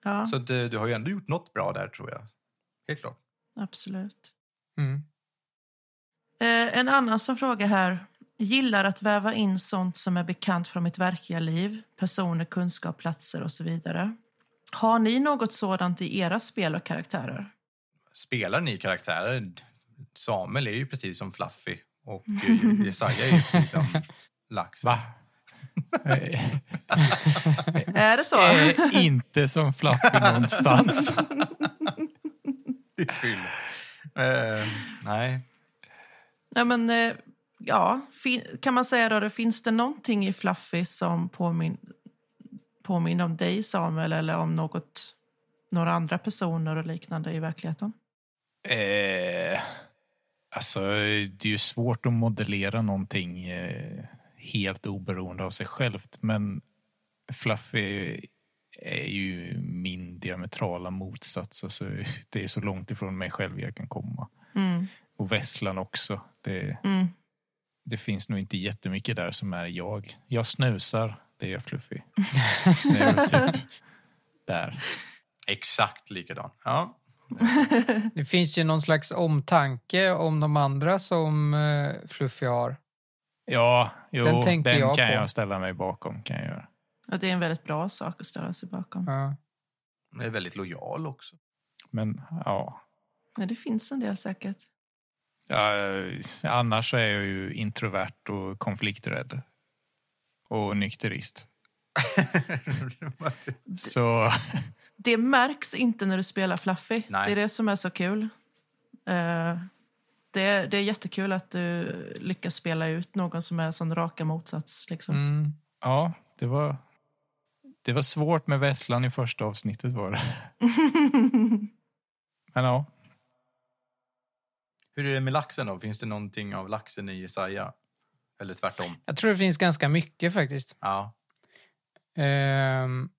Ja, Så att, eh, du har ju ändå gjort något bra där, tror jag. Helt klart. absolut. Mm. Eh, en annan som frågar här. Gillar att väva in sånt som är bekant från mitt verkliga liv. Personer, kunskap, platser och så vidare. Har ni något sådant i era spel och karaktärer? spelar ni karaktärer? Samuel är ju precis som Fluffy och eh, Jesaja är ju precis som Lax. Va? Eh, Är det så? eh, inte som Fluffy någonstans. Ditt fyll. Eh, nej. Nej, men, eh, ja, kan man säga då, det, finns det någonting i Fluffy som påmin- påminner om dig, Samuel, eller om något, några andra personer och liknande i verkligheten? Eh, alltså, det är ju svårt att modellera någonting eh, helt oberoende av sig självt. Men Fluffy är ju min diametrala motsats. Alltså, det är så långt ifrån mig själv jag kan komma. Mm. Och Vesslan också. Det, Mm. det finns nog inte jättemycket där som är jag. Jag snusar, det är jag Fluffy. Det är typ där. Exakt likadan. Ja. Det finns ju någon slags omtanke om de andra som eh, Fluffy har. Ja, jo, Den den, jag kan på. jag ställa mig bakom. Kan jag göra. Och det är en väldigt bra sak att ställa sig bakom. Ja. Men är väldigt lojal också. Men ja, Ja, det finns en del säkert. Ja, annars så är jag ju introvert och konflikträdd. Och nykterist. Så Det märks inte när du spelar Fluffy. Nej. Det är det som är så kul. Eh, det, det är jättekul att du lyckas spela ut någon som är sån raka motsats. Liksom. Mm. Ja, det var, det var svårt med Vesslan i första avsnittet var det. Men ja, Hur är det med laxen då? Finns det någonting av laxen i Jesaja? Eller tvärtom? Jag tror det finns ganska mycket faktiskt. Ja. Ehm,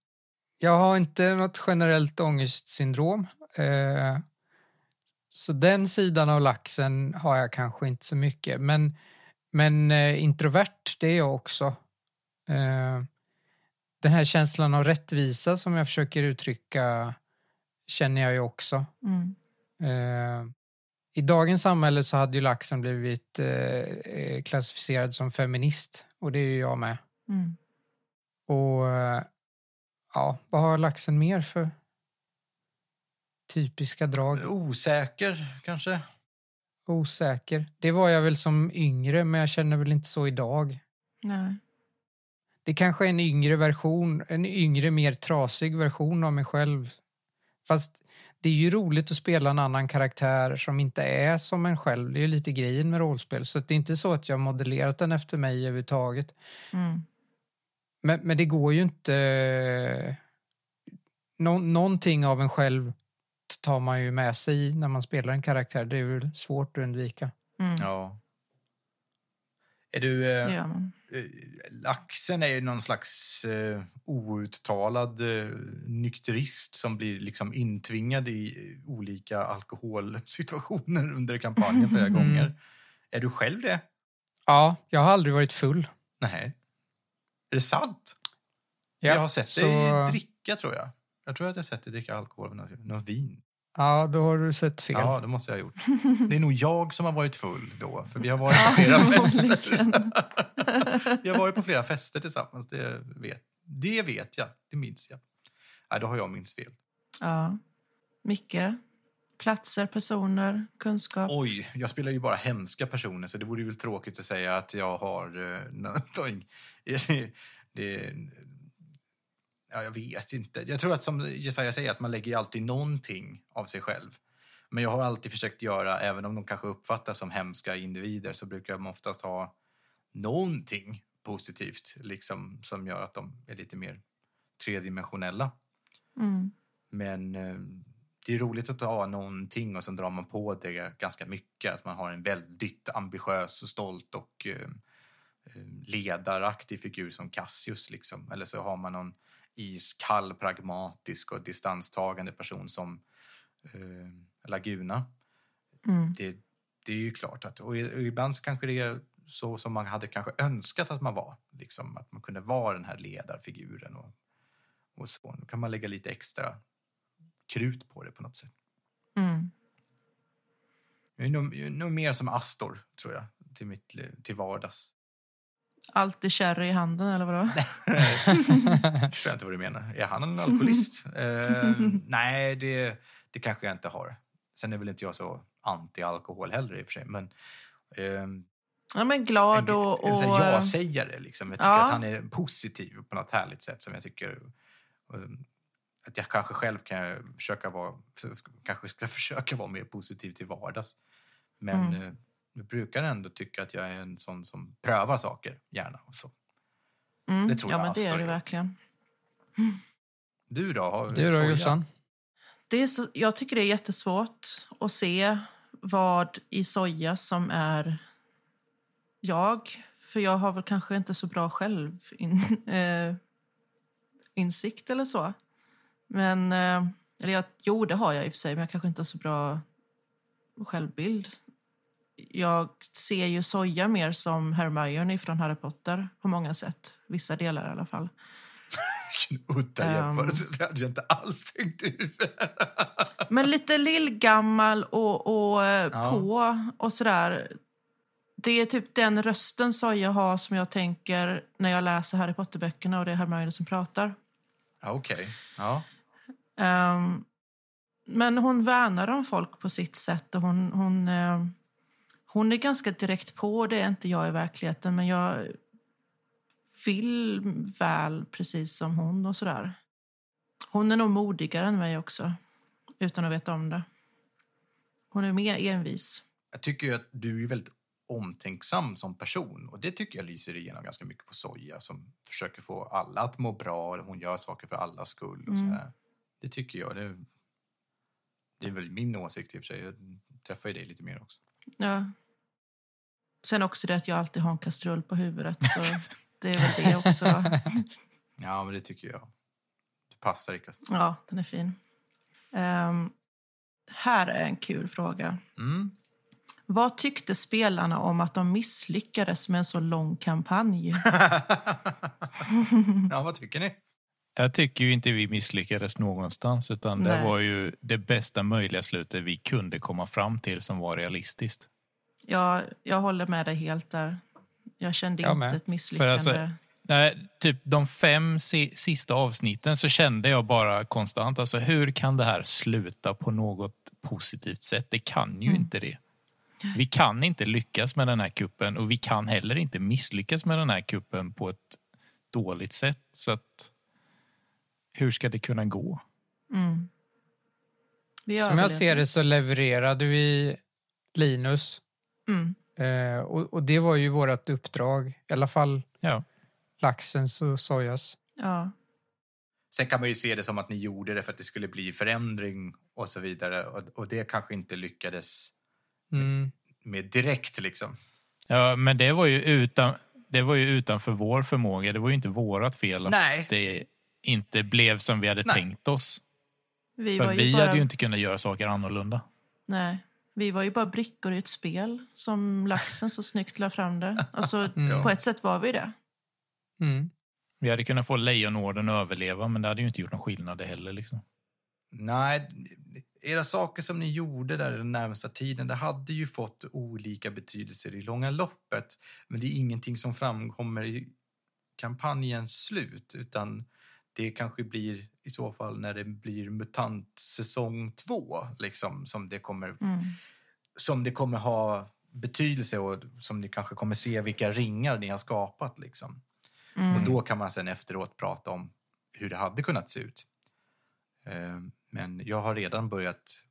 jag har inte något generellt ångestsyndrom. Eh, så den sidan av laxen har jag kanske inte så mycket. Men, men eh, introvert, det är jag också. Eh, den här känslan av rättvisa som jag försöker uttrycka känner jag ju också. Mm. Eh, I dagens samhälle så hade ju laxen blivit eh, klassificerad som feminist och det är ju jag med. Mm. Och eh, ja, vad har laxen mer för typiska drag? Osäker, kanske? Osäker. Det var jag väl som yngre, men jag känner väl inte så idag. Nej. Det kanske är en yngre version, en yngre, mer trasig version av mig själv. Fast det är ju roligt att spela en annan karaktär som inte är som en själv. Det är ju lite grejen med rollspel. Så det är inte så att jag har modellerat den efter mig överhuvudtaget. Mm. Men, men det går ju inte... Nå, någonting av en själv tar man ju med sig när man spelar en karaktär. Det är väl svårt att undvika. Mm. Ja. Är du... Eh, man. eh, laxen är ju någon slags eh, outtalad eh, nykterist som blir liksom intvingad i eh, olika alkoholsituationer under kampanjen flera Mm. gånger. Är du själv det? Ja, jag har aldrig varit full. Nej. Är det sant? Ja, jag har sett så, dig dricka, tror jag. Jag tror att jag har sett dig dricka alkohol, något, vin. Ja, då har du sett fel. Ja, det måste jag ha gjort. Det är nog jag som har varit full då, för vi har varit på flera fester. Vi har varit på flera fester tillsammans, det vet, det vet jag, det minns jag. Nej, då har jag minns fel. Ja. Mycket. Platser, personer, kunskap. Oj, jag spelar ju bara hemska personer så det vore ju väl tråkigt att säga att jag har eh, någonting. det, ja, jag vet inte. Jag tror att som Jesaja säger att man lägger alltid någonting av sig själv. Men jag har alltid försökt göra, även om de kanske uppfattas som hemska individer så brukar de oftast ha någonting positivt liksom, som gör att de är lite mer tredimensionella. Mm. Men eh, det är roligt att ha någonting och sen drar man på det ganska mycket. Att man har en väldigt ambitiös, stolt och eh, eh, ledaraktig figur som Cassius. Liksom. Eller så har man någon iskall, pragmatisk och distanstagande person som eh, Laguna. Mm. Det, det är ju klart att, och och ibland så kanske det är så som man hade kanske önskat att man var. Liksom, att man kunde vara den här ledarfiguren och, och så. Då kan man lägga lite extra krut på det på något sätt. Mm. Jag är nog, jag är nog mer som Astor, tror jag, till, mitt, till vardags. Alltid sherry i handen, eller vadå? Jag förstår inte vad du menar. Är han en alkoholist? eh, nej, det, det kanske jag inte har. Sen är väl inte jag så anti-alkohol heller i och för sig. Men, ehm, Ja, men glad en, och... en sån här ja-sägare. Liksom. Jag tycker Ja. att han är positiv på något härligt sätt som jag tycker... um, Att jag kanske själv kan försöka vara, kanske ska försöka vara mer positiv till vardags. Men Mm. eh, jag brukar ändå tycka att jag är en sån som prövar saker gärna. Och så. mm, det tror ja, jag men det är är. verkligen. Du då? Har Du då? Jossan? Det är så, jag tycker det är jättesvårt att se vad i soja som är jag. För jag har väl kanske inte så bra själv in, eh, insikt eller så. Men, eh, eller jag, jo det har jag i och för sig, men jag kanske inte har så bra självbild. Jag ser ju soja mer som Hermione från Harry Potter på många sätt. Vissa delar i alla fall. Vilken udda Ehm. jämförelse. Det hade jag inte alls tänkt ut. Men lite lillgammal och, och eh, Ja. på och sådär. Det är typ den rösten Soja har som jag tänker när jag läser Harry Potter-böckerna och det är Hermione som pratar. Okej. Ja. Ehm, men hon värnar om folk på sitt sätt och hon, hon, eh, hon är ganska direkt på. Det är inte jag i verkligheten, men jag vill väl precis som hon och sådär. Hon är nog modigare än mig också, utan att veta om det. Hon är mer envis. Jag tycker ju att du är väldigt omtänksam som person och det tycker jag lyser igenom ganska mycket på Soja som försöker få alla att må bra hon gör saker för allas skull och så Mm. här. Det tycker jag. Det, det är väl min åsikt i och för sig. Jag träffar ju dig lite mer också. Ja. Sen också det att jag alltid har en kastrull på huvudet. Så det är väl det också. Ja, men det tycker jag. Det passar i kast. Ja, den är fin. Ehm, här är en kul fråga. Mm. Vad tyckte spelarna om att de misslyckades med en så lång kampanj? ja, vad tycker ni? Jag tycker ju inte vi misslyckades någonstans utan det Nej. var ju det bästa möjliga slutet vi kunde komma fram till som var realistiskt. Jag, jag håller med dig helt där. Jag kände Jag inte med. ett misslyckande. Alltså- Nej, typ de fem si sista avsnitten så kände jag bara konstant, alltså hur kan det här sluta på något positivt sätt? Det kan ju Mm. inte det. Vi kan inte lyckas med den här kuppen och vi kan heller inte misslyckas med den här kuppen på ett dåligt sätt. Så att hur ska det kunna gå? Mm. Vi Som jag överlevde. ser det så levererade vi Linus. Mm. Eh, och, och det var ju vårt uppdrag. I alla fall Ja, laxens och sojas. Ja. Sen kan man ju se det som att ni gjorde det för att det skulle bli förändring och så vidare. Och, och det kanske inte lyckades Mm. med direkt liksom. ja men det var ju utan, det var ju utanför vår förmåga. Det var ju inte vårat fel att Nej. det inte blev som vi hade Nej. tänkt oss. Vi, För var ju vi bara, hade ju inte kunnat göra saker annorlunda. nej, vi var ju bara brickor i ett spel som laxen så snyggt la fram det. Alltså, Mm. På ett sätt var vi det. Mm. Vi hade kunnat få Lejonorden att överleva, men det hade ju inte gjort någon skillnad heller. Liksom. Nej, era saker som ni gjorde där den närmsta tiden, det hade ju fått olika betydelser i långa loppet. Men det är ingenting som framkommer i kampanjens slut, utan det kanske blir i så fall när det blir MUTANT säsong två, liksom, som det kommer Mm. som det kommer ha betydelse och som ni kanske kommer se vilka ringar ni har skapat. Liksom. Mm. Och då kan man sen efteråt prata om hur det hade kunnat se ut. Eh, Men jag har redan börjat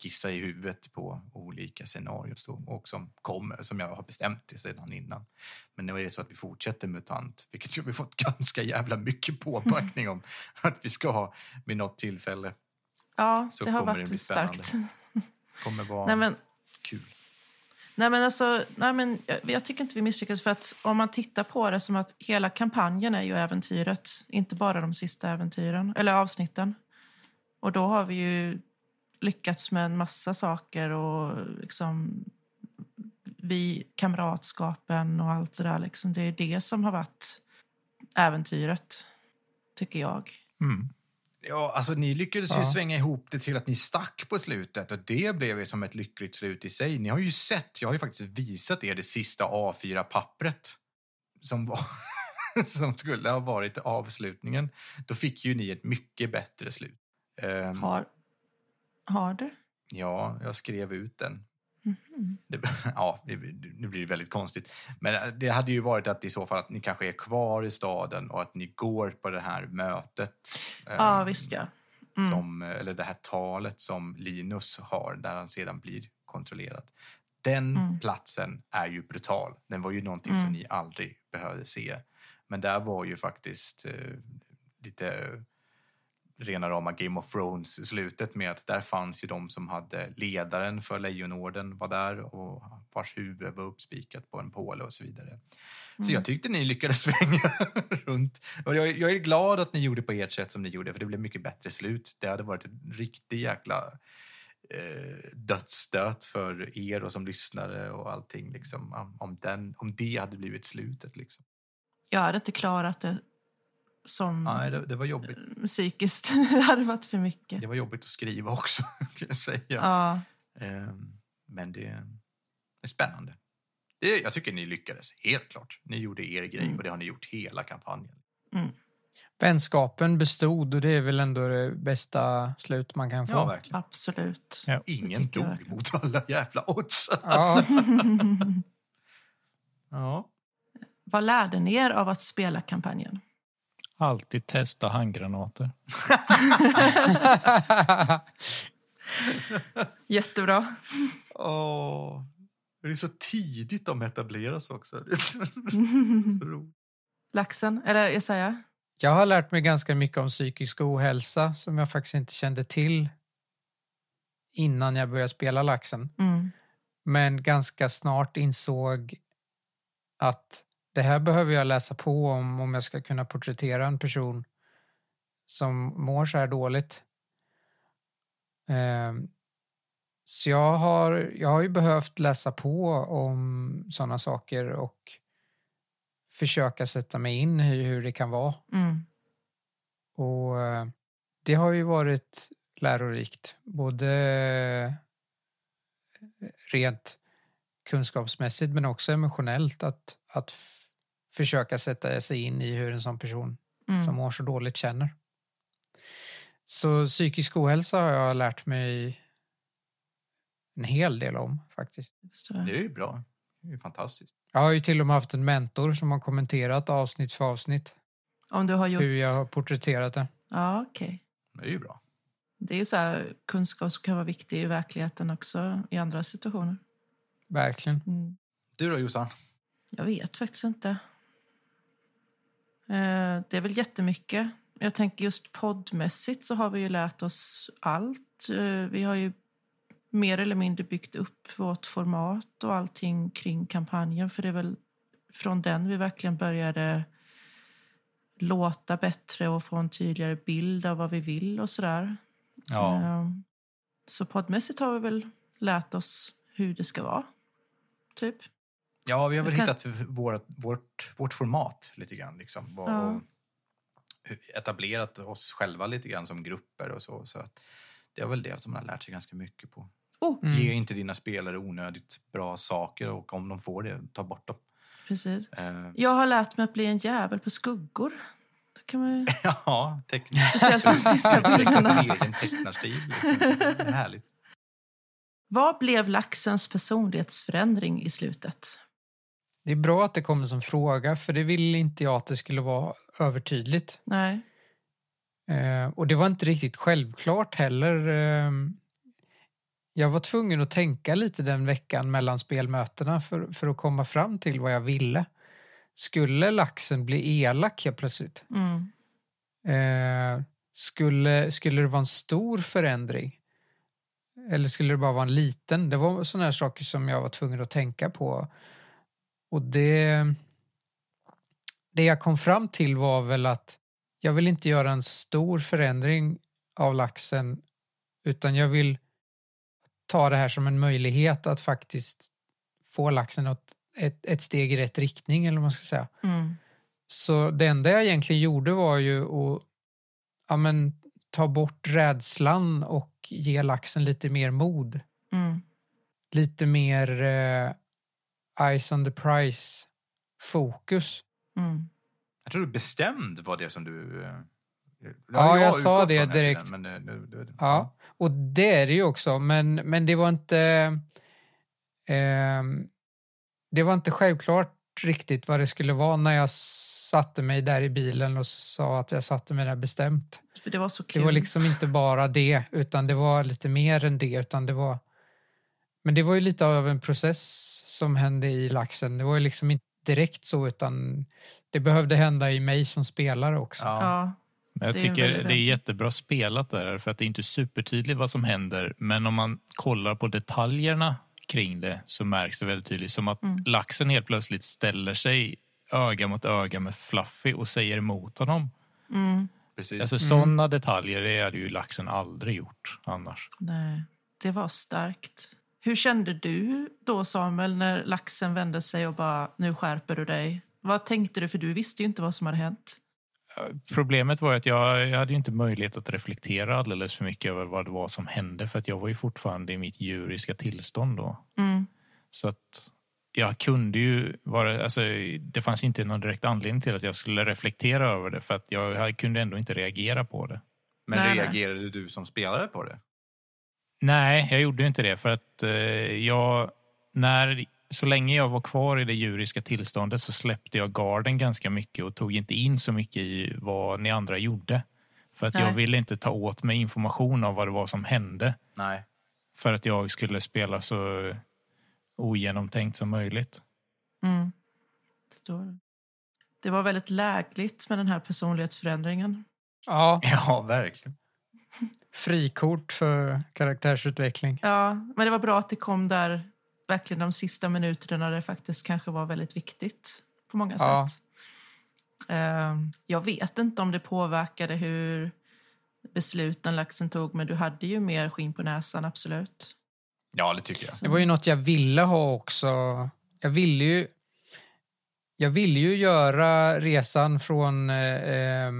skissa i huvudet på olika scenarier och som kommer, som jag har bestämt det sedan innan. Men nu är det så att vi fortsätter MUTANT, vilket vi fått ganska jävla mycket påbackning om att vi ska ha vid något tillfälle. Ja, Så det har det varit spännande. starkt. kommer vara Nej, men, kul. nej, men alltså, nej, men jag, jag tycker inte vi misslyckades. För att om man tittar på det som att hela kampanjen är ju äventyret. Inte bara de sista äventyren, eller avsnitten. Och då har vi ju lyckats med en massa saker och liksom vi, kamratskapen och allt det där. Liksom. Det är det som har varit äventyret, tycker jag. Mm. Ja, alltså ni lyckades ju Ja. svänga ihop det till att ni stack på slutet och det blev ju som ett lyckligt slut i sig. Ni har ju sett, jag har ju faktiskt visat er det sista A4-pappret som, var, som skulle ha varit avslutningen. Då fick ju ni ett mycket bättre slut. Ehm, Har, har du? Ja, jag skrev ut den. Det, ja, nu blir det väldigt konstigt. Men det hade ju varit att i så fall att ni kanske är kvar i staden och att ni går på det här mötet. Ja, ehm, visst ja. som, eller det här talet som Linus har där han sedan blir kontrollerad. Den Mm. platsen är ju brutal. Den var ju någonting som ni aldrig behövde se. Men där var ju faktiskt eh, lite rena rama Game of Thrones-slutet med att där fanns ju de som hade ledaren för Lejonorden var där och vars huvud var uppspikat på en påle och så vidare. Så jag tyckte ni lyckades svänga runt. Och jag, jag är glad att ni gjorde på ert sätt som ni gjorde för det blev mycket bättre slut. Det hade varit en riktig jäkla eh, dödsstöt för er och som lyssnare och allting liksom, om, om, den, om det hade blivit slutet. Liksom. Jag hade inte klarat det som Nej, det, det var jobbigt. psykiskt. det hade varit för mycket. Det var jobbigt att skriva också, kan jag säga. Ja. Ehm, Men det är spännande. Det, jag tycker ni lyckades, helt klart. Ni gjorde er grej och det har ni gjort hela kampanjen. Vänskapen bestod och det är väl ändå det bästa slut man kan få. Ja, verkligen. Absolut. Ja. Ingen dog mot alla jävla odds. Ja, Ja. Vad lärde ni er av att spela kampanjen? Alltid testa handgranater. Jättebra. Åh, det är så tidigt de etableras också. Laxen, eller Jesaja? Jag har lärt mig ganska mycket om psykisk ohälsa som jag faktiskt inte kände till innan jag började spela laxen. Mm. Men ganska snart insåg att det här behöver jag läsa på om om jag ska kunna porträttera en person som mår så här dåligt. Ehm, Så jag har, jag har ju behövt läsa på om sådana saker och försöka sätta mig in i hur det kan vara. Mm. Och eh, det har ju varit lärorikt, både rent kunskapsmässigt men också emotionellt att, att försöka sätta sig in i hur en sån person Mm. som mår så dåligt känner. Så psykisk ohälsa har jag lärt mig en hel del om faktiskt. Det är ju bra. Det är ju fantastiskt. Jag har ju till och med haft en mentor som har kommenterat avsnitt för avsnitt Om du har gjort... hur jag har porträtterat det. Ja, okej. Det är ju bra. Det är ju så här kunskap som kan vara viktig i verkligheten också i andra situationer. Verkligen. Mm. Du då Jossan? Jag vet faktiskt inte. Eh, Det är väl jättemycket. Jag tänker just poddmässigt så har vi ju lärt oss allt. Eh, Vi har ju mer eller mindre byggt upp vårt format och allting kring kampanjen. För det är väl från den vi verkligen började låta bättre och få en tydligare bild av vad vi vill och sådär. Ja. Eh, Så poddmässigt har vi väl lärt oss hur det ska vara. Typ. Ja, vi har väl kan- hittat vårt, vårt, vårt format lite grann. Liksom, och, Ja. och etablerat oss själva lite grann som grupper och så. så att det är väl det som man har lärt sig ganska mycket på. Oh, Ge inte dina spelare onödigt bra saker och om de får det, ta bort dem. precis. Eh, Jag har lärt mig att bli en jävel på skuggor. Det kan man ju... ja, teckna. Speciellt de sista bilderna. egen tecknarstil. Liksom. Härligt. Vad blev laxens personlighetsförändring i slutet? Det är bra att det kommer som fråga för det ville inte jag att det skulle vara övertydligt. Nej. Eh, och det var inte riktigt självklart heller. Eh, jag var tvungen att tänka lite den veckan mellan spelmötena för, för att komma fram till vad jag ville. Skulle laxen bli elak helt plötsligt? Mm. Eh, skulle, skulle det vara en stor förändring? Eller skulle det bara vara en liten? Det var sådana här saker som jag var tvungen att tänka på. Och det, det jag kom fram till var väl att jag vill inte göra en stor förändring av laxen utan jag vill ta det här som en möjlighet att faktiskt få laxen åt ett, ett steg i rätt riktning eller vad man ska säga. Mm. Så det enda jag egentligen gjorde var ju att ja, men, ta bort rädslan och ge laxen lite mer mod. Mm. Lite mer eh, eyes on the prize fokus. Mm. Jag tror du bestämd var det som du... eh, Ja, jag har sa det direkt. tiden, men, eh, nu- nu- Ja, och det är det ju också, men, men det var inte... ehm, det var inte självklart riktigt vad det skulle vara när jag satte mig där i bilen och sa att jag satte mig där bestämt. För det var så Det kul. var liksom inte bara det, utan det var lite mer än det. Utan det var... Men det var ju lite av en process som hände i laxen. Det var ju liksom inte direkt så, utan det behövde hända i mig som spelare också. Ja. Ja. Men jag Det är tycker det är jättebra spelat där, för att det är inte supertydligt vad som händer. Men om man kollar på detaljerna kring det så märks det väldigt tydligt. Som att Mm. laxen helt plötsligt ställer sig öga mot öga med Fluffy och säger emot honom. Mm. Precis. Alltså sådana detaljer det hade ju laxen aldrig gjort annars. Nej, det var starkt. Hur kände du då, Samuel, när laxen vände sig och bara nu skärper du dig? Vad tänkte du? För du visste ju inte vad som hade hänt. Problemet var att jag, jag hade ju inte möjlighet att reflektera alldeles för mycket över vad det var som hände för att jag var ju fortfarande i mitt djuriska tillstånd då. Mm. Så att jag kunde ju vara, alltså det fanns inte någon direkt anledning till att jag skulle reflektera över det för att jag, jag kunde ändå inte reagera på det. Men Nej, nej. reagerade du som spelare på det? Nej, jag gjorde inte det för att eh, jag, när, så länge jag var kvar i det djuriska tillståndet så släppte jag garden ganska mycket och tog inte in så mycket i vad ni andra gjorde. För att Nej. jag ville inte ta åt mig information av vad det var som hände. Nej. För att jag skulle spela så ogenomtänkt som möjligt. Mm. Står det. det var väldigt lägligt med den här personlighetsförändringen. Ja, Ja, verkligen. Frikort för karaktärsutveckling. Ja, men det var bra att det kom där verkligen de sista minuterna där det faktiskt kanske var väldigt viktigt på många Ja. sätt. Eh, jag vet inte om det påverkade hur besluten laxen tog, men du hade ju mer skinn på näsan, absolut. Ja, det tycker jag. Det var ju något jag ville ha också. Jag ville ju, jag ville ju göra resan från eh, eh,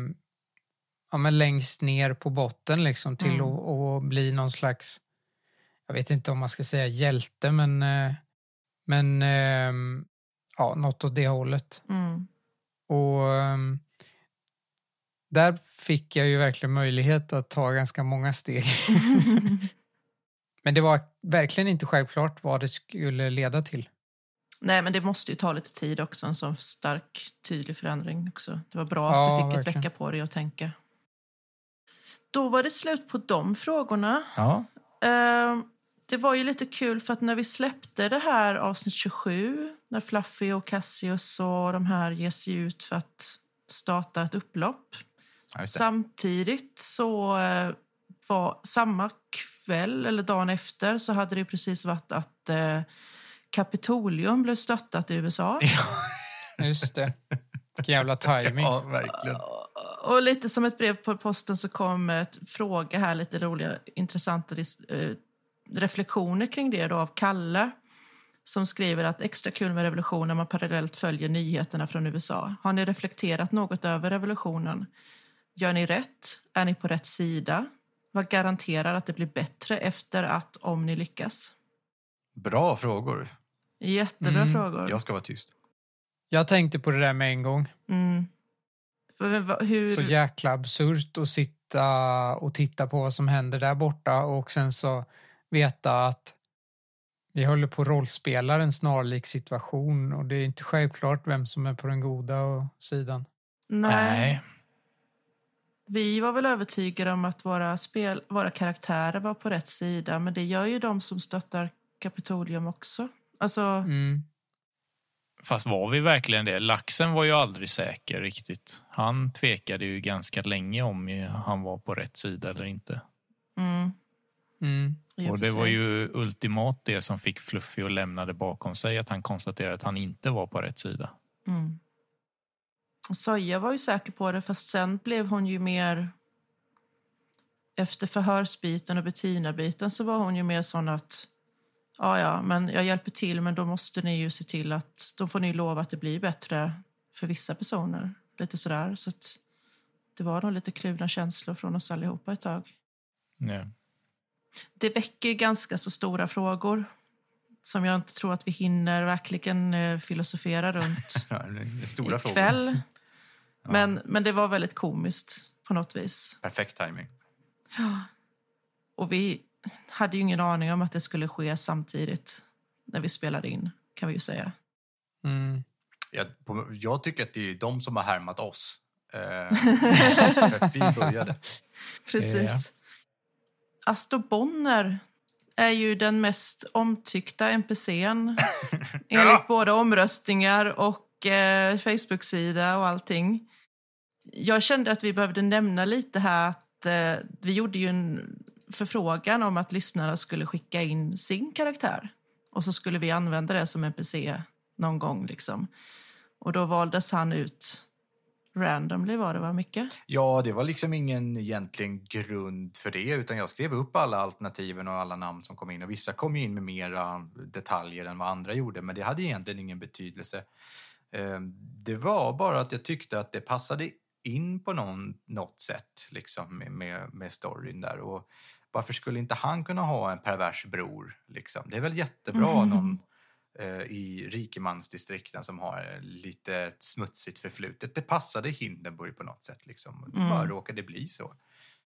ja, men längst ner på botten liksom, till Mm. att, att bli någon slags, jag vet inte om man ska säga hjälte, men, eh, men eh, ja, något åt det hållet. Mm. Och ehm, där fick jag ju verkligen möjlighet att ta ganska många steg. Men det var verkligen inte självklart vad det skulle leda till. Nej, men det måste ju ta lite tid också, en sån stark, tydlig förändring också. Det var bra Ja, att du fick verkligen. ett vecka på dig att tänka. Då var det slut på de frågorna. Ja. Eh, det var ju lite kul för att när vi släppte det här avsnitt 27, när Fluffy och Cassius och de här ger sig ut för att starta ett upplopp. Ja. Samtidigt så eh, var samma kväll eller dagen efter så hade det precis varit att eh, Kapitolium blev störtat i USA. Just det. Vilken jävla timing. Ja, verkligen. Och lite som ett brev på posten så kom ett fråga här, lite roliga, intressanta eh, reflektioner kring det då av Kalle som skriver att extra kul med revolution när man parallellt följer nyheterna från USA. Har ni reflekterat något över revolutionen? Gör ni rätt? Är ni på rätt sida? Vad garanterar att det blir bättre efter att om ni lyckas? Bra frågor. Jättebra Mm. frågor. Jag ska vara tyst. Jag tänkte på det där med en gång. Mm. Hur... Så jäkla absurt att sitta och titta på vad som händer där borta och sen så veta att vi håller på att rollspela en snarlik situation och det är inte självklart vem som är på den goda sidan. Nej. Vi var väl övertygade om att våra, spel, våra karaktärer var på rätt sida men det gör ju de som stöttar Kapitolium också. Alltså, Mm. Fast var vi verkligen det? Laxen var ju aldrig säker riktigt. Han tvekade ju ganska länge om han var på rätt sida eller inte. mm, Mm. Och det var ju ultimat det som fick Fluffy att lämna det bakom sig, att han konstaterade att han inte var på rätt sida. Mm. Soja var ju säker på det, fast sen blev hon ju mer... Efter förhörsbiten och Bettina-biten så var hon ju mer sån att ja, ja, men jag hjälper till, men då måste ni ju se till att då får ni lova att det blir bättre för vissa personer. Lite sådär. Så att det var nog lite kluvna känslor från oss allihopa ett tag. Ja. Det väcker ganska så stora frågor som jag inte tror att vi hinner verkligen eh, filosofera runt Ja, stora frågor. ikväll. Men, men det var väldigt komiskt på något vis. Perfekt timing. Och vi hade ju ingen aning om att det skulle ske samtidigt när vi spelade in, kan vi ju säga. Mm. Jag, på, jag tycker att det är de som har härmat oss. Eh, för att vi började. Precis. Astor Bonner är ju den mest omtyckta NPCn enligt både omröstningar och eh, Facebook-sida och allting. Jag kände att vi behövde nämna lite här att eh, vi gjorde ju en förfrågan om att lyssnarna skulle skicka in sin karaktär och så skulle vi använda det som NPC någon gång. Liksom. Och då valdes han ut randomly var det va, mycket? Ja, det var liksom ingen egentligen grund för det utan jag skrev upp alla alternativen och alla namn som kom in och vissa kom in med mera detaljer än vad andra gjorde men det hade egentligen ingen betydelse. Ehm, det var bara att jag tyckte att det passade in på någon, något sätt liksom med, med, med storyn där och varför skulle inte han kunna ha en pervers bror liksom? Det är väl jättebra någon eh, i rikemansdistrikten som har lite smutsigt förflutet. Det passade Hindenburg på något sätt. Liksom. Det bara råkade bli så.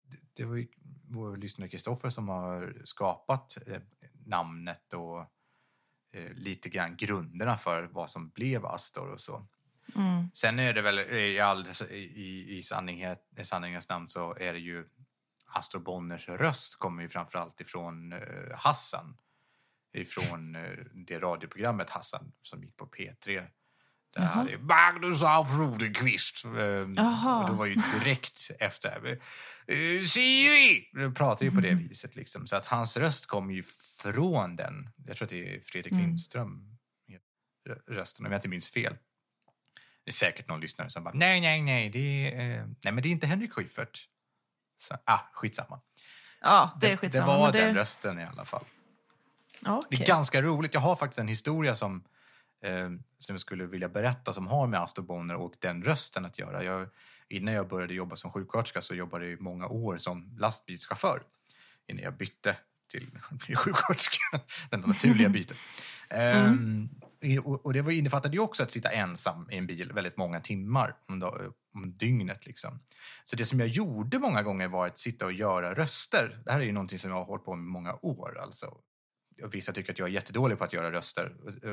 Det, det var ju vår lyssnare Kristoffer som har skapat eh, namnet och eh, lite grann grunderna för vad som blev Astor och så. Mm. Sen är det väl i, all, i, i, sanning, i sanningens namn så är det ju Astro Bonners röst kommer ju framförallt ifrån uh, Hassan. Ifrån uh, det radioprogrammet Hassan som gick på P3. Det här är Magnus af Rodenqvist. Jaha. och det var ju direkt efter. Uh, Siri! De pratar ju på det viset liksom. Så att hans röst kommer ju från den. Jag tror att det är Fredrik Mm. Lindström rösten, om jag inte minns fel. Det är säkert någon lyssnare som bara nej, nej, nej, det är, eh, nej men det är inte Henrik Schyffert. Så, ah, skitsamma. Ja, det är det skitsamma. var det... den rösten i alla fall. Ja, Det är ganska roligt. Jag har faktiskt en historia som, eh, som jag skulle vilja berätta som har med Astor Bonner och den rösten att göra. Jag, innan jag började jobba som sjuksköterska så jobbade jag i många år som lastbilschaufför innan jag bytte till sjuksköterska. Det naturliga bytet. Ehm, i- och, det innefattade ju också att sitta ensam i en bil väldigt många timmar om, dag- om dygnet. Liksom. Så det som jag gjorde många gånger var att sitta och göra röster. Det här är ju någonting som jag har hållit på med i många år. Alltså. Vissa tycker att jag är jättedålig på att göra röster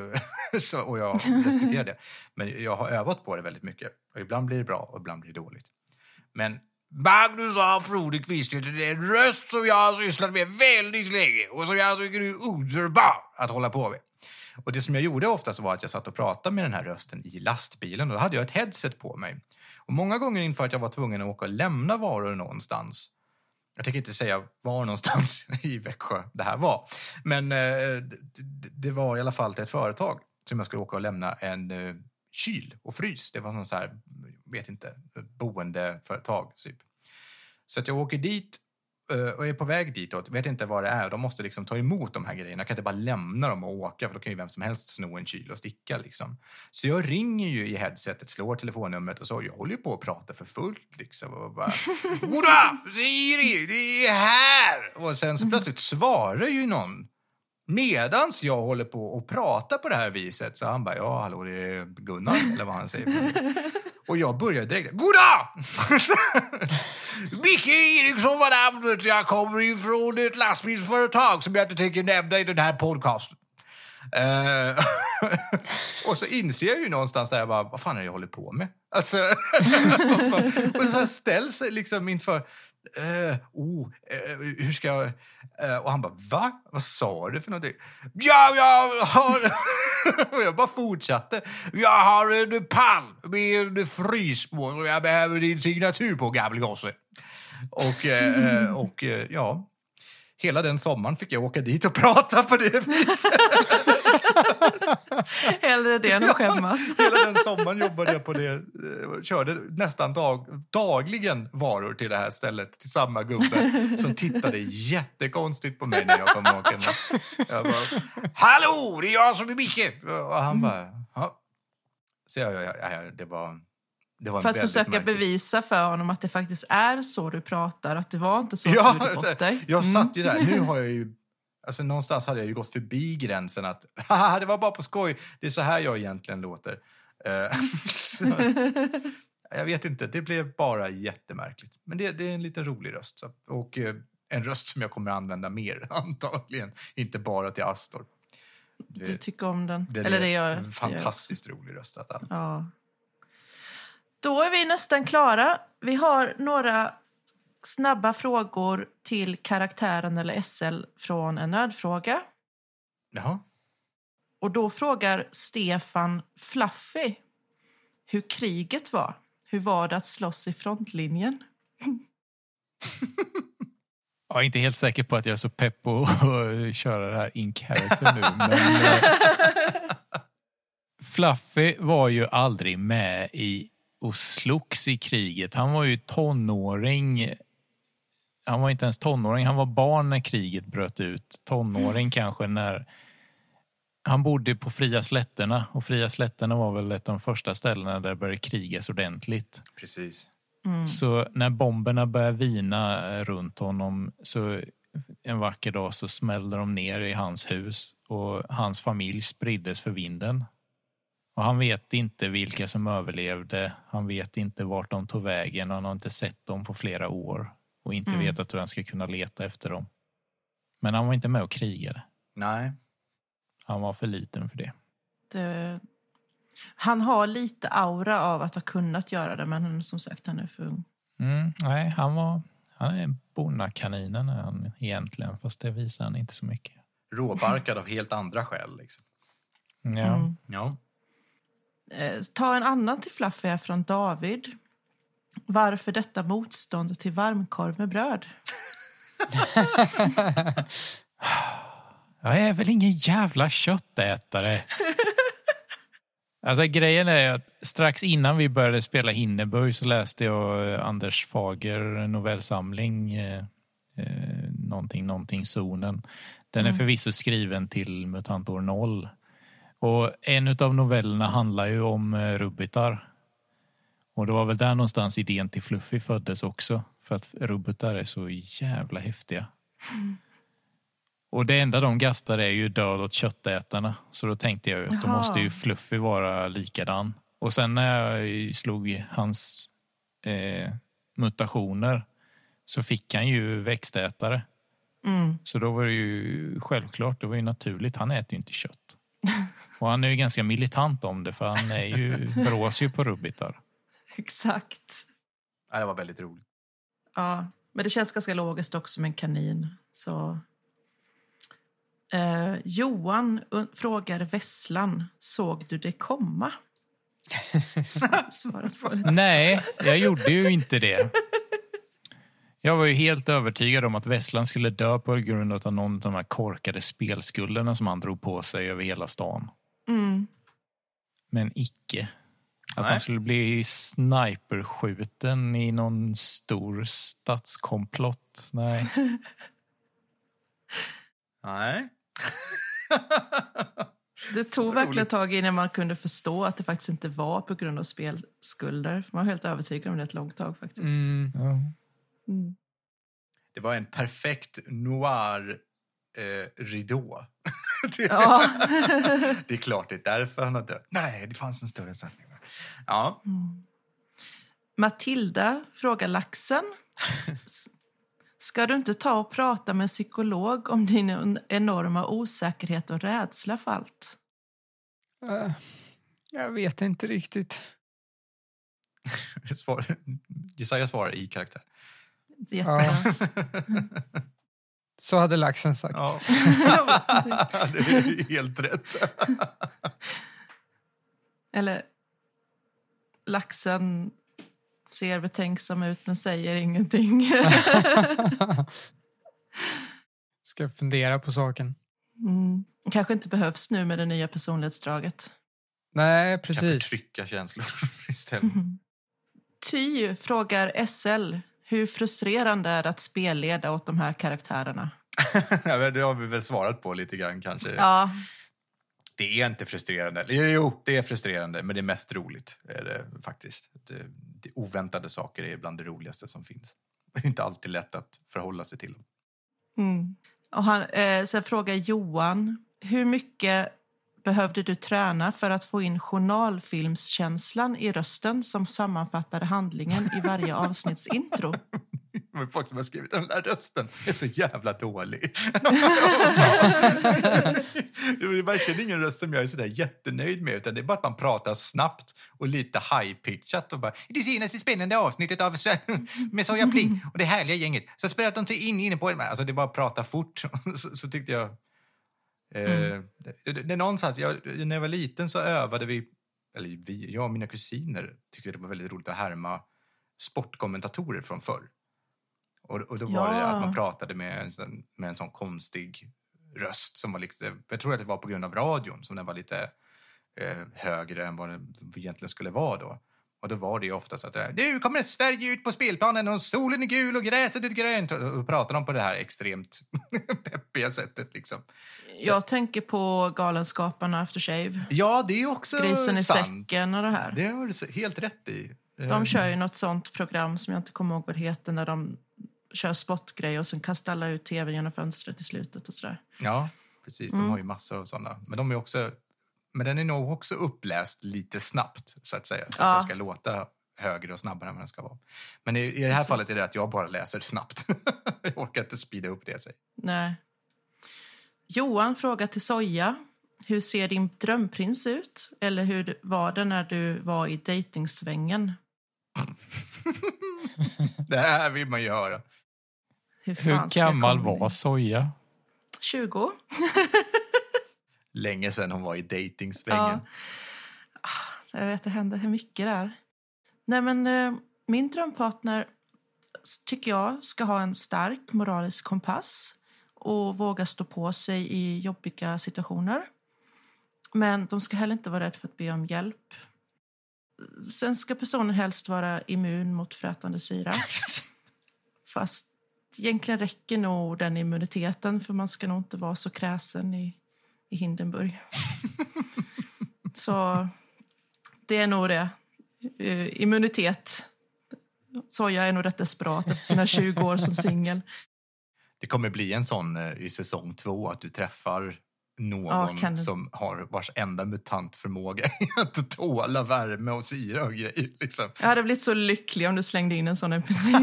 så, och jag respekterar det. Men jag har övat på det väldigt mycket. Och ibland blir det bra och ibland blir det dåligt. Men Magnus A. Rodenqvist det är en röst som jag har sysslat med väldigt länge och som jag tycker är underbar att hålla på med. Och det som jag gjorde oftast var att jag satt och pratade med den här rösten i lastbilen och då hade jag ett headset på mig. Och många gånger inför att jag var tvungen att åka och lämna varor någonstans jag tänker inte säga var någonstans i Växjö det här var. Men eh, det, var i alla fall till ett företag som jag skulle åka och lämna en eh, kyl och frys. Det var någon så här, vet inte, boendeföretag typ. Så att jag åker dit och är på väg ditåt, vet inte vad det är. De måste liksom ta emot de här grejerna. Jag kan inte bara lämna dem och åka för då kan ju vem som helst sno en kyl och sticka liksom. Så jag ringer ju i headsetet, slår telefonnumret och så. Jag håller ju på att prata för fullt liksom. Och bara, Goddag! Siri, det är här! Och sen så plötsligt svarar ju någon medans jag håller på och pratar på det här viset. Så han bara, ja hallå det är Gunnar, eller vad han säger. Och jag började direkt, goddag! Micke Eriksson var namnet. Jag kommer ifrån ett lastbilsföretag som jag inte tänker nämna i den här podcasten. Eh, och så inser jag ju någonstans där jag bara, vad fan är det jag håller på med? Alltså, och så ställs liksom inför, Uh, oh, uh, hur ska jag... Uh, och han bara, va? Vad sa du för någonting? Ja, jag har... och jag bara fortsatte. Jag har en pall med en frys på så jag behöver din signatur på, gamle gosse. Och, eh, eh och eh, ja, hela den sommaren fick jag åka dit och prata på det viset. Hellre det än att skämmas. Hela den sommaren jobbade jag på det. eh, Körde nästan dag, dagligen varor till det här stället till samma gubbe som tittade jättekonstigt på mig när jag kom åkande. Jag bara, Hallå, det är jag som är Micke! Och han bara, ja. Så jag, jag, jag, det var... Det För att försöka märkligt. bevisa för honom att det faktiskt är så du pratar, att det var inte så Ja, du bort dig. jag Mm. satt ju där. Nu har jag ju... Alltså någonstans hade jag ju gått förbi gränsen att haha, det var bara på skoj. Det är så här jag egentligen låter. Eh, så, jag vet inte, det blev bara jättemärkligt. Men det, det är en liten rolig röst. Så, och eh, en röst som jag kommer att använda mer antagligen. Inte bara till Astor. Det, Du tycker om den. det, Eller det är gör det gör fantastiskt rolig röst. Att. Ja. Då är vi nästan klara. Vi har några snabba frågor till karaktären eller SL från en nödfråga. Jaha. Och då frågar Stefan Fluffy hur kriget var. Hur var det att slåss i frontlinjen? Jag är inte helt säker på att jag är så pepp på att köra det här in character nu. Men, eh, Fluffy var ju aldrig med i och slogs i kriget. Han var ju tonåring. Han var inte ens tonåring, han var barn när kriget bröt ut. Tonåring kanske när han bodde på Fria slätterna och Fria slätterna var väl ett av de första ställena där det började krigas ordentligt. Precis. Så när bomberna började vina eh, runt honom så en vacker dag så smällde de ner i hans hus och hans familj spriddes för vinden. Och han vet inte vilka som överlevde. Han vet inte vart de tog vägen. Han har inte sett dem på flera år och inte Mm. vetat hur han ska kunna leta efter dem. Men han var inte med och krigade. Nej. Han var för liten för det. Det, Han har lite aura av att ha kunnat göra det, men som sagt, han är för ung. Mm, nej, han var... Han är bonnakaninen är han egentligen, fast det visar han inte så mycket. Råbarkad av helt andra skäl. Liksom. Ja. Mm. Ja. Eh, ta en annan till Fluffy här från David. Varför detta motstånd till varmkorv med bröd? Jag är väl ingen jävla köttätare. Alltså grejen är att strax innan vi började spela Hindenburg så läste jag eh, Anders Fager novellsamling eh, eh, någonting, någonting zonen. Den är förvisso skriven till MUTANT år 0. Och en av novellerna handlar ju om eh, rubbitar. Och det var väl där någonstans idén till Fluffy föddes också. För att rubbitar är så jävla häftiga. Och det enda de gastar är ju död åt köttätarna. Så då tänkte jag att då måste ju Fluffy vara likadan. Och sen när jag slog hans eh, mutationer så fick han ju växtätare. Mm. Så då var det ju självklart, det var ju naturligt. Han äter ju inte kött. Och han är ju ganska militant om det för han är ju, brås ju på rubbitar. Exakt. Ja, Det var väldigt roligt. Ja, men det känns ganska logiskt också med en kanin. Så. Eh, Johan frågar Vesslan, såg du det komma? Svarat på det. Nej, jag gjorde ju inte det. Jag var ju helt övertygad om att Vesslan skulle dö på grund av någon av de här korkade spelskulderna som han drog på sig över hela stan. Mm. Men icke. Att Nej. han skulle bli sniperskjuten i någon stor stadskomplott. Nej. Nej. Det tog verkligen ett tag innan man kunde förstå att det faktiskt inte var på grund av spelskulder. Man var helt övertygad om det ett långt tag faktiskt. Mm. Ja. Mm. Det var en perfekt noir eh, ridå. det, Ja. det är klart det är därför han har dött. Nej, det fanns en större sanning. Ja, Matilda frågar laxen. Ska du inte ta och prata med en psykolog om din en- enorma osäkerhet och rädsla för allt? Eh, jag vet inte riktigt. svar, Jesaja svarar i karaktär. Jättebra. Så hade laxen sagt. Ja, det är helt rätt. Eller laxen ser betänksam ut men säger ingenting. Ska fundera på saken. Mm. Kanske inte behövs nu med det nya personlighetsdraget. Nej, Kan precis. förtrycka känslor istället. Ty frågar SL hur frustrerande är det att spelleda åt de här karaktärerna? Det har vi väl svarat på lite grann kanske. Ja, Det är inte frustrerande. Jo, Jo, det är frustrerande, men det är mest roligt. Är det, faktiskt. Det, det oväntade saker är bland det roligaste som finns. Det är inte alltid lätt att förhålla sig till dem. Mm. Och han, eh, sen frågar Johan, hur mycket behövde du träna för att få in journalfilmskänslan i rösten som sammanfattade handlingen i varje avsnittsintro? Men folk som har skrivit den där rösten är så jävla dålig. det är verkligen ingen röst som jag är så där jättenöjd med. Utan det är bara att man pratar snabbt och lite high-pitchat. Och bara, I det senaste spännande avsnittet av med Soja Pling och det härliga gänget så spelade de sig in inne på... Alltså det är bara att prata fort. så, så tyckte jag... Eh, det, det, det är någonstans, jag, när jag var liten så övade vi, eller vi, jag och mina kusiner tyckte det var väldigt roligt att härma sportkommentatorer från förr. Och, och då var det Ja. att man pratade med en, sån, med en sån konstig röst som var lite, jag tror att det var på grund av radion som den var lite eh, högre än vad den egentligen skulle vara då. Och då var det ju ofta så att nu kommer Sverige ut på spelplanen och solen är gul och gräset är grönt. Och då pratade de på det här extremt peppiga sättet liksom. Jag tänker på Galenskaparna After Shave, Ja, det är också Grisen i sant. säcken och det här. Det har du helt rätt i. De kör ju något sånt program som jag inte kommer ihåg vad det heter när de kör spotgrej och sen kastar alla ut tv genom fönstret i slutet och sådär. Ja, precis. De har ju massor av sådana. Men de är också... Men den är nog också uppläst lite snabbt, så att säga. Så Ja. att den ska låta högre och snabbare än vad den ska vara. Men i, i det här Precis. fallet är det att jag bara läser snabbt. jag orkar inte speeda upp det säger. Nej. Johan frågar till Soja. hur ser din drömprins ut? Eller hur var det när du var i dejtingsvängen? Det här vill man ju höra. Hur, Hur gammal var? Soja? 20. Länge sedan hon var i dejtingsvängen. Jag vet, det händer hur mycket där. Nej, men eh, min drömpartner tycker jag ska ha en stark moralisk kompass och våga stå på sig i jobbiga situationer. Men de ska heller inte vara rädda för att be om hjälp. Sen ska personen helst vara immun mot frätande syra. Fast egentligen räcker nog den immuniteten för man ska nog inte vara så kräsen i, i Hindenburg. så det är nog det. Eh, immunitet. Soja är nog rätt desperat efter sina 20 år som singel. Det kommer bli en sån eh, i säsong två att du träffar Ja, någon det. som har vars enda mutantförmåga är att tåla värme och syra och grejer. Liksom. Jag hade blivit så lycklig om du slängde in en sån NPC.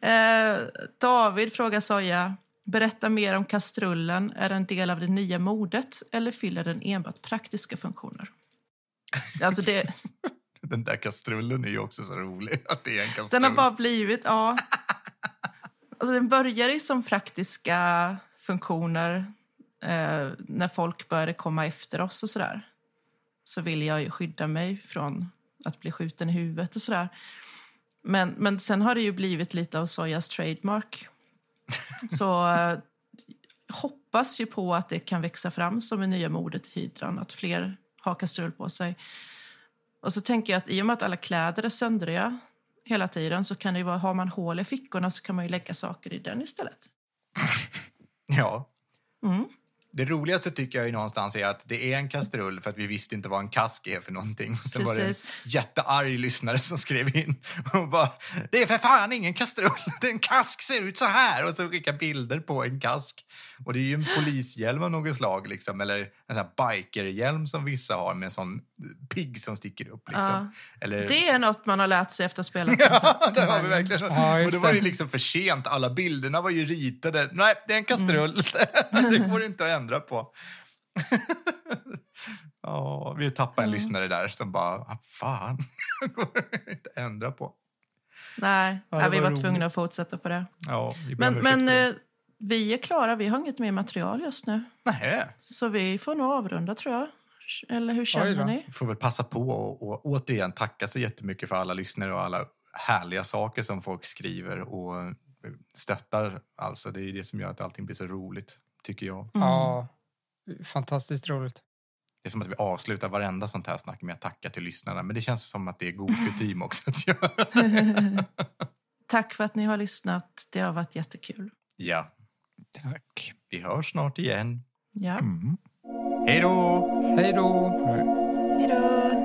eh, David frågar Soja. Berätta mer om kastrullen. Är den en del av det nya modet eller fyller den enbart praktiska funktioner? Alltså det, Den där kastrullen är ju också så rolig. Att det är en kastrull. den har bara blivit... Ja. Alltså den började ju som praktiska funktioner eh, när folk började komma efter oss och sådär. Så ville jag ju skydda mig från att bli skjuten i huvudet och sådär. Men, men sen har det ju blivit lite av Sojas trademark. Så eh, hoppas ju på att det kan växa fram som en nya modet i hydran, att fler har kastrull på sig. Och så tänker jag att i och med att alla kläder är söndriga hela tiden så kan det vara, har man hål i fickorna så kan man ju lägga saker i den istället. Ja. Mm. Det roligaste tycker jag ju någonstans är att det är en kastrull för att vi visste inte vad en kask är för någonting. Och sen var det en Precis. jättearg lyssnare som skrev in och bara Det är för fan ingen kastrull, det är en kask ser ut så här och så skickade bilder på en kask. Och det är ju en polishjälm av något slag liksom, eller en sån här bikerhjälm som vissa har med en sån pigg som sticker upp liksom. Ja. Eller... Det är något man har lärt sig efter spelat Ja, det har vi verkligen. Ja, och då var det liksom för sent. Alla bilderna var ju ritade. Nej, det är en kastrull. det går inte att ändra på. ja, vi tappade en lyssnare där som bara, "Ah, fan, går inte ändra på. Nej, Ja, vi var roligt. tvungna att fortsätta på det. Ja, Men, men eh, vi är klara, vi har inget mer material just nu. Nähä. Så vi får nog avrunda tror jag. Eller hur känner ni? Vi får väl passa på och, och återigen tacka så jättemycket för alla lyssnare och alla härliga saker som folk skriver och eh, stöttar. Alltså, det är det som gör att allting blir så roligt, tycker jag. Mm. Ja, fantastiskt roligt. Det är som att vi avslutar varenda sånt här snack med att tacka till lyssnarna. Men det känns som att det är god kutym också att göra. Tack för att ni har lyssnat. Det har varit jättekul. Ja, Tack. vi hörs snart igen. Ja, Mm. Hej då! Hej då! hej då!